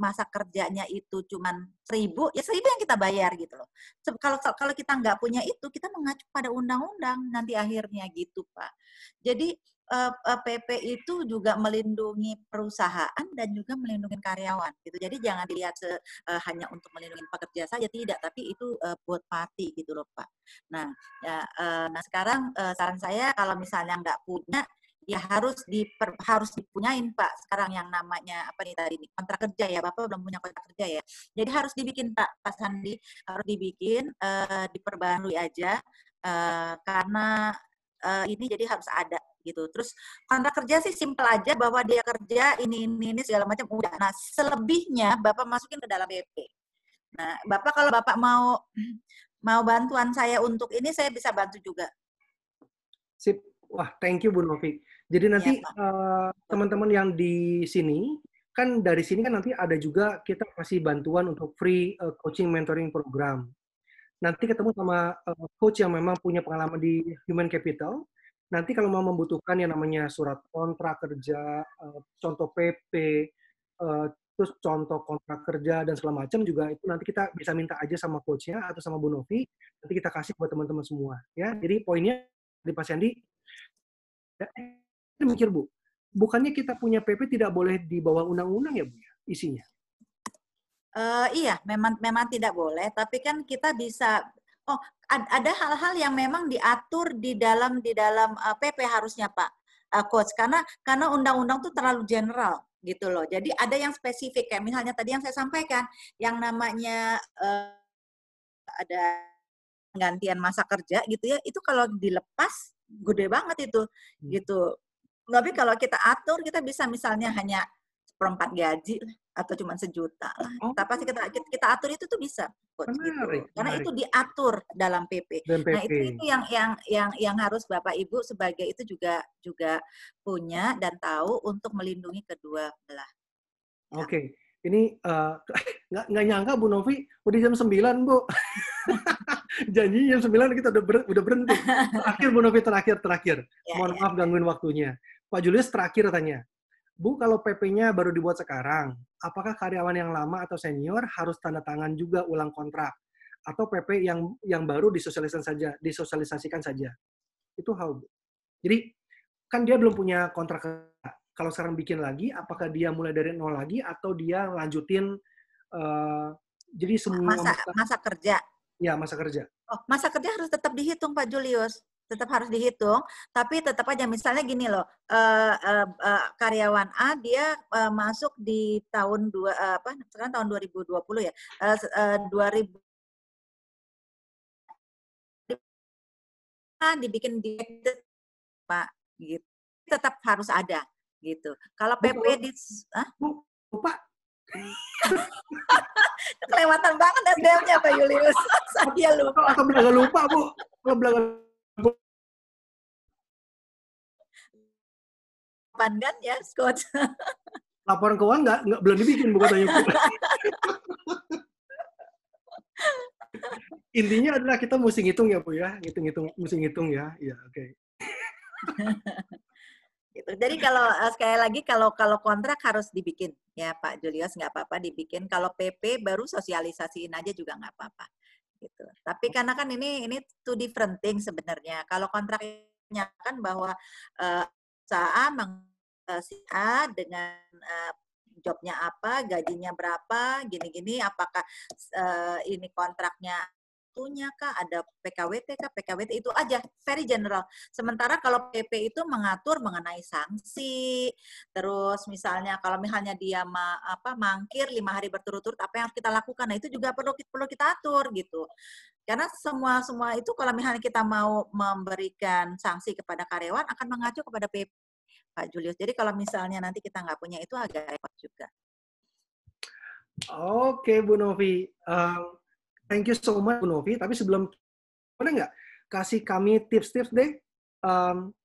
Speaker 3: masa kerjanya itu cuma seribu, ya seribu yang kita bayar gitu loh. Kalau kalau kita nggak punya itu, kita mengacu pada undang-undang nanti akhirnya gitu Pak. Jadi PP eh, eh, itu juga melindungi perusahaan dan juga melindungi karyawan gitu. Jadi jangan dilihat se, uh, hanya untuk melindungi pekerja saja tidak, tapi itu uh, buat party gitu loh Pak. Nah, ya, uh, nah sekarang uh, saran saya kalau misalnya nggak punya ya harus diper, harus dipunyain Pak sekarang yang namanya apa nih tadi nih kontrak kerja ya Bapak belum punya kontrak kerja ya jadi harus dibikin Pak Pak Sandi harus dibikin uh, diperbarui aja uh, karena uh, ini jadi harus ada gitu. Terus kontrak kerja sih simpel aja bahwa dia kerja ini ini ini segala macam udah. Nah, selebihnya Bapak masukin ke dalam BP. Nah, Bapak kalau Bapak mau mau bantuan saya untuk ini saya bisa bantu juga.
Speaker 2: Sip. Wah, thank you Bu Novi. Jadi iya, nanti ya, teman-teman uh, yang di sini kan dari sini kan nanti ada juga kita kasih bantuan untuk free uh, coaching mentoring program. Nanti ketemu sama uh, coach yang memang punya pengalaman di human capital nanti kalau mau membutuhkan yang namanya surat kontrak kerja, uh, contoh PP, eh, terus contoh kontrak kerja dan segala macam juga itu nanti kita bisa minta aja sama coachnya atau sama Bu Novi, nanti kita kasih buat teman-teman semua. Ya, jadi poinnya di Pak Sandi, ya, mikir Bu, bukannya kita punya PP tidak boleh di bawah undang-undang ya Bu ya, isinya?
Speaker 3: Uh, iya, memang memang tidak boleh, tapi kan kita bisa Oh, ada hal-hal yang memang diatur di dalam di dalam uh, eh, PP harusnya Pak uh, coach karena karena undang-undang itu terlalu general gitu loh. Jadi ada yang spesifik kayak misalnya tadi yang saya sampaikan yang namanya uh, ada penggantian masa kerja gitu ya. Itu kalau dilepas gede banget itu hmm. gitu. Tapi kalau kita atur kita bisa misalnya hanya seperempat gaji atau cuma sejuta lah. Oh. Tapi kita kita atur itu tuh bisa, coach, gitu. Karena menarik. itu diatur dalam PP. PP. Nah itu itu yang yang yang yang harus bapak ibu sebagai itu juga juga punya dan tahu untuk melindungi kedua belah.
Speaker 2: Oke. Okay. Ini uh, nggak nggak nyangka Bu Novi udah jam 9 Bu. Janji jam 9 kita udah ber, udah berhenti. Terakhir Bu Novi terakhir terakhir. Ya, Mohon ya. maaf gangguin waktunya. Pak Julius terakhir tanya. Bu, kalau PP-nya baru dibuat sekarang, apakah karyawan yang lama atau senior harus tanda tangan juga ulang kontrak? Atau PP yang yang baru disosialisasikan saja, disosialisasikan saja? Itu how, Bu. Jadi, kan dia belum punya kontrak kalau sekarang bikin lagi, apakah dia mulai dari nol lagi atau dia lanjutin uh, jadi semua
Speaker 3: masa, masa kerja?
Speaker 2: Ya, masa kerja.
Speaker 3: Oh, masa kerja harus tetap dihitung Pak Julius tetap harus dihitung, tapi tetap aja misalnya gini loh, uh, uh, uh, karyawan A dia uh, masuk di tahun dua uh, apa sekarang tahun 2020 ya, uh, uh, 2000 dibikin di Pak gitu. Tetap harus ada gitu. Kalau PP di
Speaker 2: Bu, lupa.
Speaker 3: Kelewatan banget SDM-nya Pak Julius. Saya lupa.
Speaker 2: Atau belaga lupa, Bu. Kalau belaga
Speaker 3: Pan kan ya, Coach?
Speaker 2: laporan keuangan nggak nggak belum dibikin bu katanya. Bu. Intinya adalah kita mesti ngitung ya bu ya, ngitung-ngitung, mesti ngitung ya, ya oke. Okay.
Speaker 3: gitu. Jadi kalau uh, sekali lagi kalau kalau kontrak harus dibikin ya Pak Julius nggak apa-apa dibikin. Kalau PP baru sosialisasiin aja juga nggak apa-apa gitu. Tapi karena kan ini ini two different things sebenarnya. Kalau kontraknya kan bahwa uh, usaha uh, si A dengan uh, jobnya apa, gajinya berapa, gini-gini, apakah uh, ini kontraknya punya kah, ada PKWT kah, PKWT itu aja, very general. Sementara kalau PP itu mengatur mengenai sanksi, terus misalnya kalau misalnya dia ma, apa mangkir lima hari berturut-turut, apa yang harus kita lakukan, nah itu juga perlu perlu kita atur gitu. Karena semua semua itu kalau misalnya kita mau memberikan sanksi kepada karyawan akan mengacu kepada PP Pak Julius. Jadi kalau misalnya nanti kita nggak punya itu agak repot juga.
Speaker 2: Oke, Bu Novi. Um, thank you so much, Bu Novi. Tapi sebelum, boleh nggak kasih kami tips-tips deh? Um,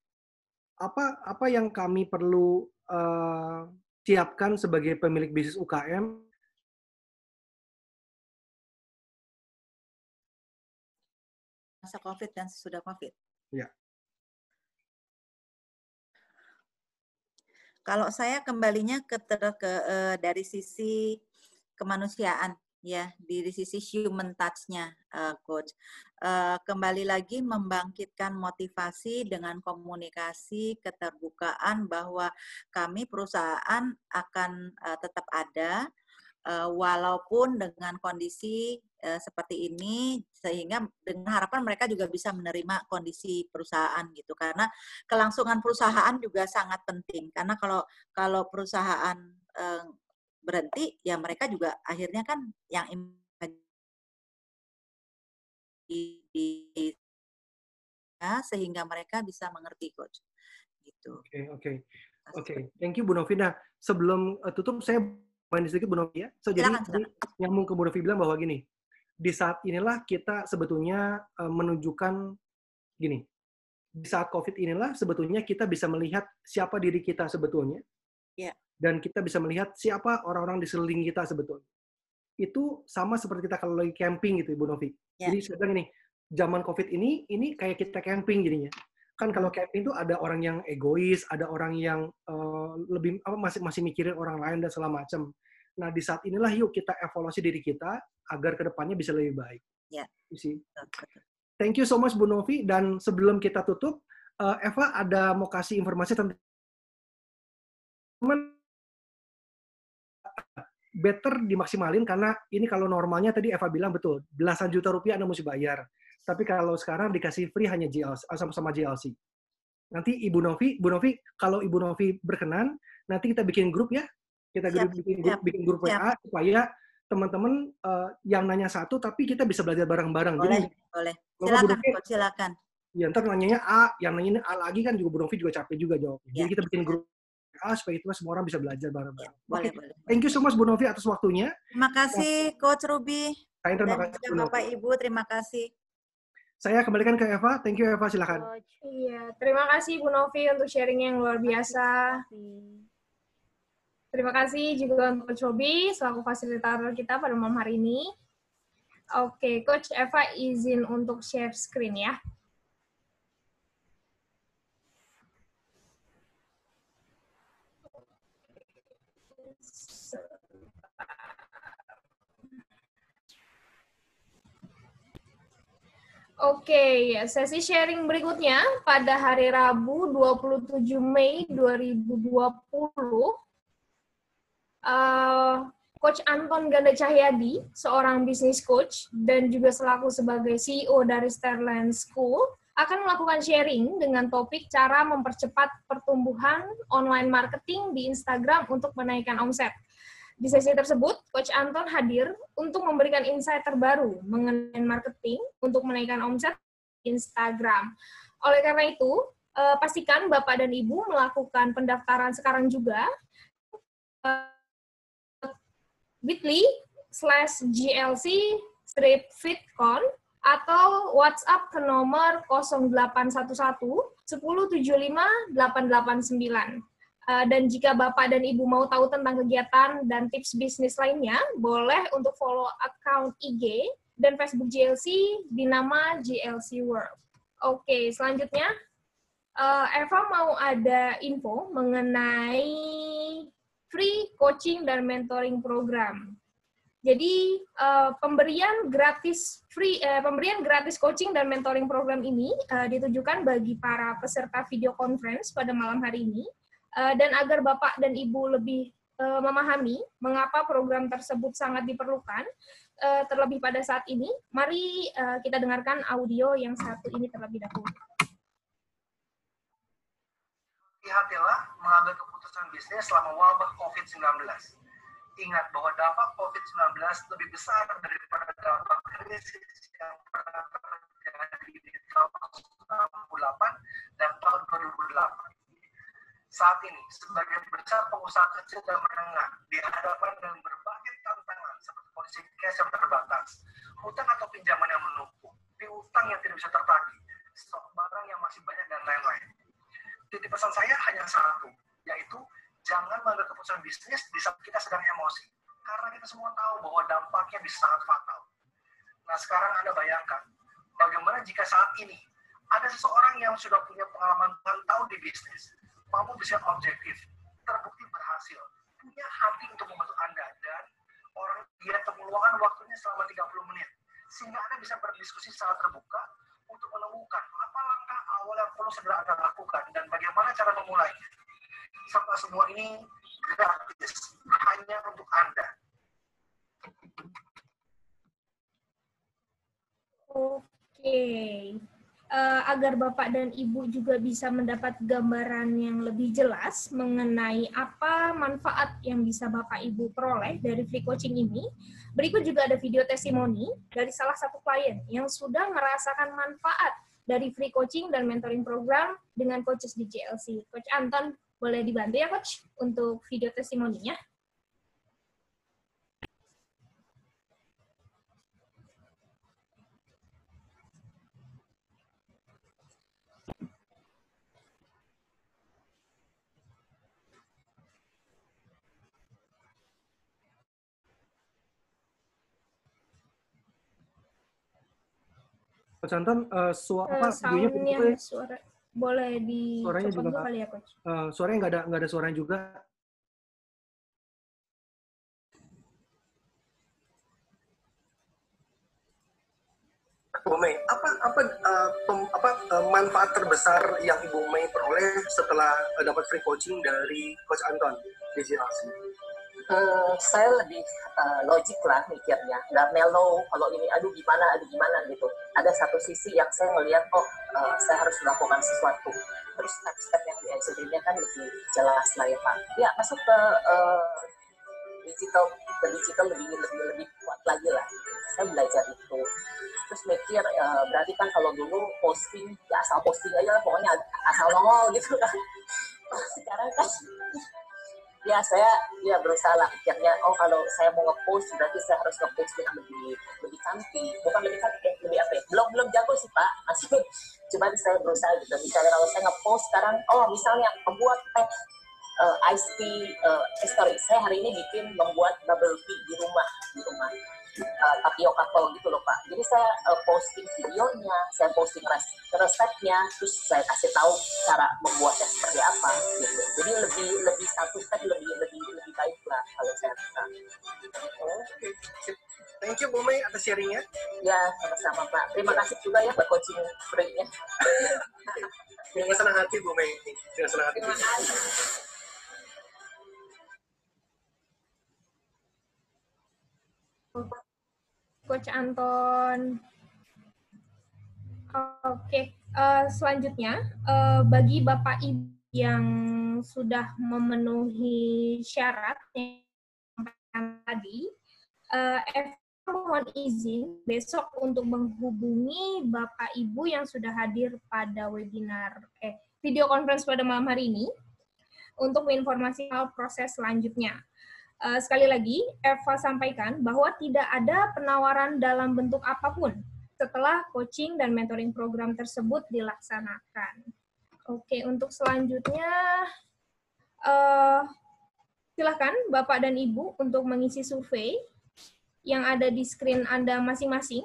Speaker 2: apa apa yang kami perlu uh, siapkan sebagai pemilik bisnis UKM
Speaker 3: masa COVID dan sesudah COVID.
Speaker 2: Ya.
Speaker 3: Kalau saya kembalinya ke, ke uh, dari sisi kemanusiaan ya di sisi human touch-nya uh, coach. Uh, kembali lagi membangkitkan motivasi dengan komunikasi keterbukaan bahwa kami perusahaan akan uh, tetap ada uh, walaupun dengan kondisi uh, seperti ini sehingga dengan harapan mereka juga bisa menerima kondisi perusahaan gitu karena kelangsungan perusahaan juga sangat penting karena kalau kalau perusahaan uh, berhenti ya mereka juga akhirnya kan yang di, di ya, sehingga mereka bisa mengerti coach gitu.
Speaker 2: Oke okay, oke okay. oke okay. thank you Bu Novina sebelum uh, tutup saya main sedikit Bu Novi ya. So, silakan, jadi silakan. nyambung ke Bu Novi bilang bahwa gini, di saat inilah kita sebetulnya uh, menunjukkan gini, di saat COVID inilah sebetulnya kita bisa melihat siapa diri kita sebetulnya,
Speaker 3: yeah.
Speaker 2: dan kita bisa melihat siapa orang-orang di sekeliling kita sebetulnya. Itu sama seperti kita kalau lagi camping gitu, Bu Novi. Yeah. Jadi saya bilang ini, zaman COVID ini, ini kayak kita camping jadinya kan kalau hmm. camping itu ada orang yang egois, ada orang yang uh, lebih apa masih masih mikirin orang lain dan segala macam. Nah di saat inilah yuk kita evaluasi diri kita agar ke depannya bisa lebih baik.
Speaker 3: Ya.
Speaker 2: Yeah. Thank you so much Bu Novi dan sebelum kita tutup, uh, Eva ada mau kasih informasi tentang better dimaksimalin karena ini kalau normalnya tadi Eva bilang betul belasan juta rupiah Anda mesti bayar. Tapi kalau sekarang dikasih free hanya JLC, eh, sama-sama JLC. Nanti Ibu Novi, Bu Novi, kalau Ibu Novi berkenan, nanti kita bikin grup ya. Kita siap, bikin grup, bikin grup WA supaya teman-teman uh, yang nanya satu, tapi kita bisa belajar bareng-bareng.
Speaker 3: Boleh, Jadi, boleh. Silakan, Novi, silakan.
Speaker 2: Ya, ntar nanyanya A, yang nanyanya A lagi kan juga Bu Novi juga capek juga jawabnya. Ya. Jadi kita bikin grup A supaya itu semua orang bisa belajar bareng-bareng.
Speaker 3: Ya, boleh, okay. boleh.
Speaker 2: Thank you so much Bu Novi atas waktunya.
Speaker 3: Terima kasih Coach Ruby.
Speaker 2: Saya terima kasih.
Speaker 3: Bapak Ibu, terima kasih.
Speaker 2: Saya kembalikan ke Eva. Thank you Eva, silakan.
Speaker 1: Iya, terima kasih Bu Novi untuk sharing yang luar biasa. Terima kasih juga untuk Coach Robi selaku fasilitator kita pada malam hari ini. Oke, Coach Eva izin untuk share screen ya. Oke, sesi sharing berikutnya pada hari Rabu 27 Mei 2020, uh, Coach Anton Ganda Cahyadi, seorang bisnis coach dan juga selaku sebagai CEO dari Sterland School, akan melakukan sharing dengan topik cara mempercepat pertumbuhan online marketing di Instagram untuk menaikkan omset. Di sesi tersebut, Coach Anton hadir untuk memberikan insight terbaru mengenai marketing untuk menaikkan omset Instagram. Oleh karena itu, eh, pastikan Bapak dan Ibu melakukan pendaftaran sekarang juga bit.ly slash GLC strip fitcon atau WhatsApp ke nomor 0811 1075 889. Uh, dan jika Bapak dan Ibu mau tahu tentang kegiatan dan tips bisnis lainnya, boleh untuk follow account IG dan Facebook GLC di nama GLC World. Oke, selanjutnya uh, Eva mau ada info mengenai free coaching dan mentoring program. Jadi uh, pemberian gratis free uh, pemberian gratis coaching dan mentoring program ini uh, ditujukan bagi para peserta video conference pada malam hari ini uh, dan agar Bapak dan Ibu lebih uh, memahami mengapa program tersebut sangat diperlukan uh, terlebih pada saat ini, mari uh, kita dengarkan audio yang satu ini terlebih dahulu.
Speaker 2: Hati-hatilah mengambil keputusan bisnis selama wabah COVID-19 ingat bahwa dampak COVID-19 lebih besar daripada dampak krisis yang pernah terjadi di tahun 1998 dan tahun 2008. Saat ini, sebagian besar pengusaha kecil dan menengah dihadapkan dengan berbagai tantangan seperti kondisi cash yang terbatas, hutang atau pinjaman yang menumpuk, piutang yang tidak bisa tertagih, stok barang yang masih banyak, dan lain-lain. Titik pesan saya hanya satu, yaitu jangan mengambil keputusan bisnis di saat kita sedang emosi. Karena kita semua tahu bahwa dampaknya bisa sangat fatal. Nah sekarang Anda bayangkan, bagaimana jika saat ini ada seseorang yang sudah punya pengalaman tahun di bisnis, mampu bisa objektif, terbukti berhasil, punya hati untuk membantu Anda, dan orang dia meluangkan waktunya selama 30 menit. Sehingga Anda bisa berdiskusi secara terbuka untuk menemukan yang perlu segera Anda lakukan dan bagaimana cara memulainya serta semua ini gratis hanya untuk Anda.
Speaker 1: Oke. Uh, agar Bapak dan Ibu juga bisa mendapat gambaran yang lebih jelas mengenai apa manfaat yang bisa Bapak Ibu peroleh dari free coaching ini, berikut juga ada video testimoni dari salah satu klien yang sudah merasakan manfaat dari free coaching dan mentoring program dengan coaches di JLC. Coach Anton boleh dibantu ya Coach untuk video testimoninya?
Speaker 2: Coach Anton, uh, suara apa?
Speaker 1: Videonya suara boleh di
Speaker 2: suaranya juga
Speaker 1: kali ya coach
Speaker 2: uh, suaranya nggak ada nggak ada suaranya juga Bu Mei, apa apa uh, pem, apa uh, manfaat terbesar yang Ibu Mei peroleh setelah uh, dapat free coaching dari Coach Anton di JLC?
Speaker 4: Hmm, saya lebih uh, logik lah mikirnya, nggak melo kalau ini aduh gimana, aduh gimana gitu. Ada satu sisi yang saya melihat oh uh, saya harus melakukan sesuatu. Terus step-step yang di kan lebih jelas lah ya Pak. Ya masuk ke uh, digital, ke digital lebih lebih lebih kuat lagi lah. Saya belajar itu. Terus mikir uh, berarti kan kalau dulu posting ya asal posting aja lah, pokoknya asal nongol gitu kan. sekarang kan ya saya ya berusaha lah pikirnya oh kalau saya mau ngepost berarti saya harus ngepost yang lebih lebih cantik. Bukan lebih cantik ya lebih apa ya? Belum belum jago sih pak. Masih cuman saya berusaha gitu. Misalnya kalau saya ngepost sekarang oh misalnya membuat teh uh, ice tea uh, eh, sorry saya hari ini bikin membuat bubble tea di rumah di rumah uh, tapioca couple gitu loh pak. Jadi saya uh, posting videonya, saya posting res resepnya, terus saya kasih tahu cara membuatnya seperti apa gitu. Jadi lebih lebih satu step lebih lebih lebih baik lah kalau saya rasa.
Speaker 2: Oke, okay. thank you Bu Mei atas sharingnya.
Speaker 4: Ya sama-sama Pak. Terima kasih juga ya buat coaching free-nya.
Speaker 2: Dengan senang hati Bu Mei. Dengan senang hati.
Speaker 4: Terima kasih.
Speaker 1: Coach Anton. Oke, uh, selanjutnya uh, bagi Bapak Ibu yang sudah memenuhi syarat yang tadi, uh, mohon izin besok untuk menghubungi Bapak Ibu yang sudah hadir pada webinar eh video conference pada malam hari ini untuk menginformasi hal proses selanjutnya. Uh, sekali lagi, Eva sampaikan bahwa tidak ada penawaran dalam bentuk apa pun setelah coaching dan mentoring program tersebut dilaksanakan. Oke, untuk selanjutnya, uh, silakan Bapak dan Ibu untuk mengisi survei yang ada di screen Anda masing-masing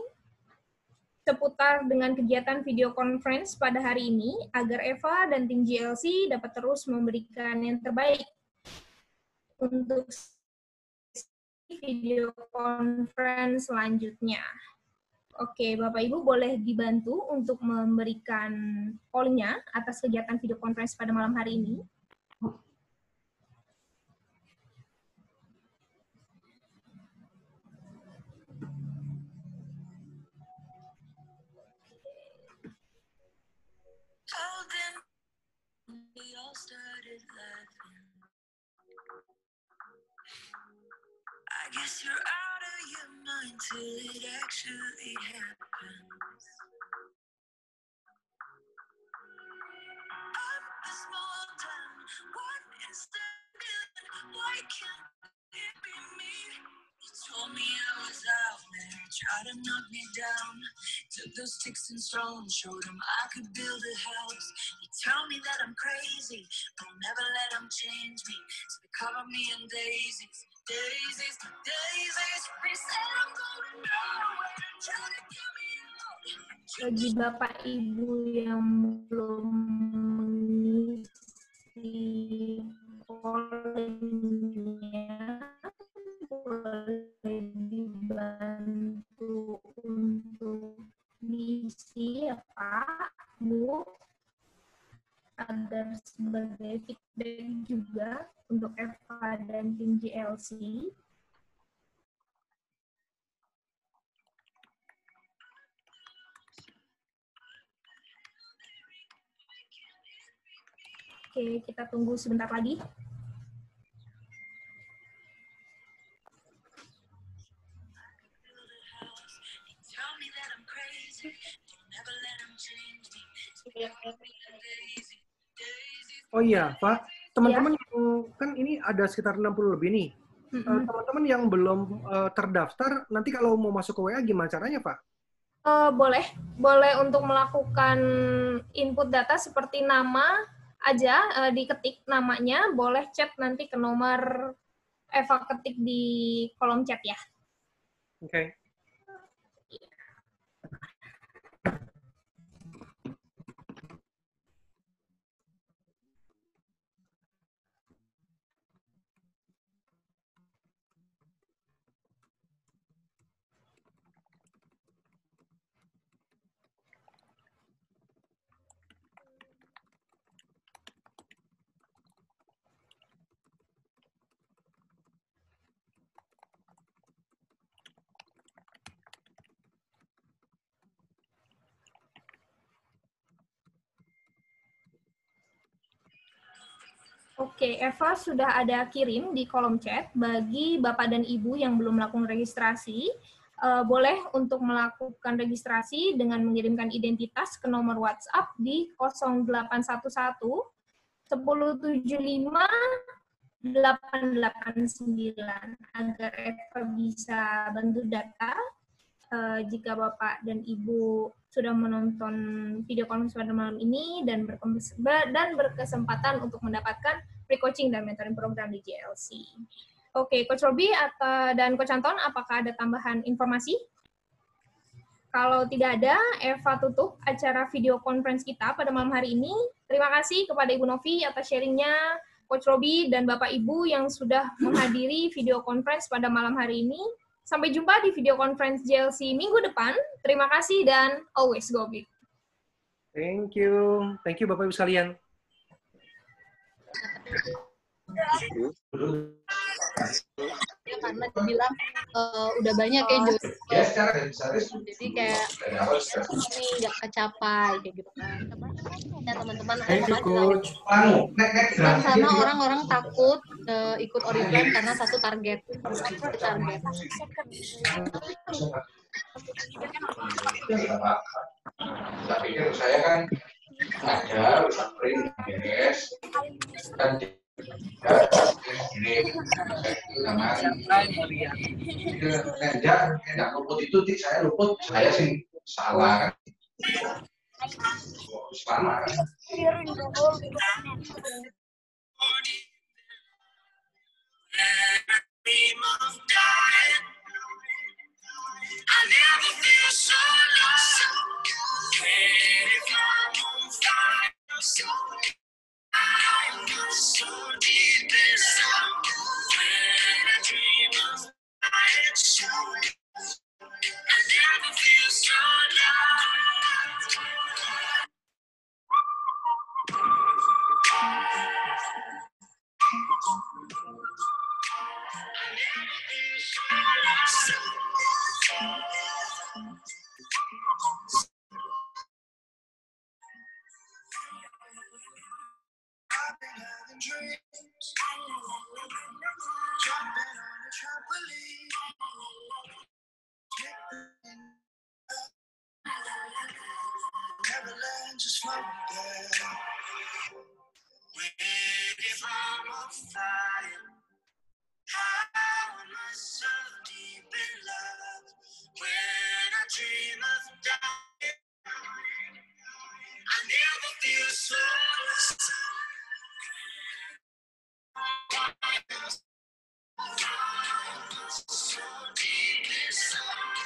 Speaker 1: seputar dengan kegiatan video conference pada hari ini agar Eva dan tim GLC dapat terus memberikan yang terbaik untuk video conference selanjutnya. Oke, Bapak Ibu boleh dibantu untuk memberikan pollnya atas kegiatan video conference pada malam hari ini. I guess you're out of your mind till it actually happens. I'm a small town, what is the Why can't it be me? You told me I was out there, tried to knock me down. Took those sticks and stones, showed them I could build a house. You tell me that I'm crazy, I'll never let them change me. So they cover me in daisies. Bagi Bapak Ibu yang belum mengisi pollingnya, boleh dibantu untuk diisi ya Pak, Bu, agar sebagai feedback juga untuk Eva dan tim GLC. Oke, kita tunggu sebentar lagi.
Speaker 2: Oh iya, Pak teman-teman ya. yang kan ini ada sekitar 60 lebih nih. Mm-hmm. teman-teman yang belum uh, terdaftar, nanti kalau mau masuk ke WA gimana caranya, Pak?
Speaker 1: Uh, boleh, boleh untuk melakukan input data seperti nama aja uh, diketik namanya, boleh chat nanti ke nomor Eva ketik di kolom chat ya.
Speaker 2: Oke. Okay.
Speaker 1: Oke, Eva sudah ada kirim di kolom chat bagi Bapak dan Ibu yang belum melakukan registrasi. Uh, boleh untuk melakukan registrasi dengan mengirimkan identitas ke nomor WhatsApp di 0811 1075 889 agar Eva bisa bantu data uh, jika Bapak dan Ibu sudah menonton video konferensi pada malam ini dan dan berkesempatan untuk mendapatkan pre-coaching dan mentoring program di GLC. Oke, Coach Robi dan Coach Anton, apakah ada tambahan informasi? Kalau tidak ada, Eva tutup acara video conference kita pada malam hari ini. Terima kasih kepada Ibu Novi atas sharingnya, Coach Robi dan Bapak Ibu yang sudah menghadiri video conference pada malam hari ini. Sampai jumpa di video conference JLC minggu depan. Terima kasih dan always go big.
Speaker 2: Thank you. Thank you Bapak Ibu sekalian.
Speaker 5: Ya, karena dibilang uh, udah banyak ya jodoh. Jadi kayak ini nggak kecapai kayak gitu kan. Ya teman-teman kan sana orang-orang takut uh, ikut oriflame karena satu target. Target.
Speaker 6: Saya pikir saya kan print beres dan luput itu saya luput saya sih salah sama never feel so lost. dreams. On trampoline. Neverland there. i? How am I so deep in love? When I dream of dying, I never feel so. So deep inside.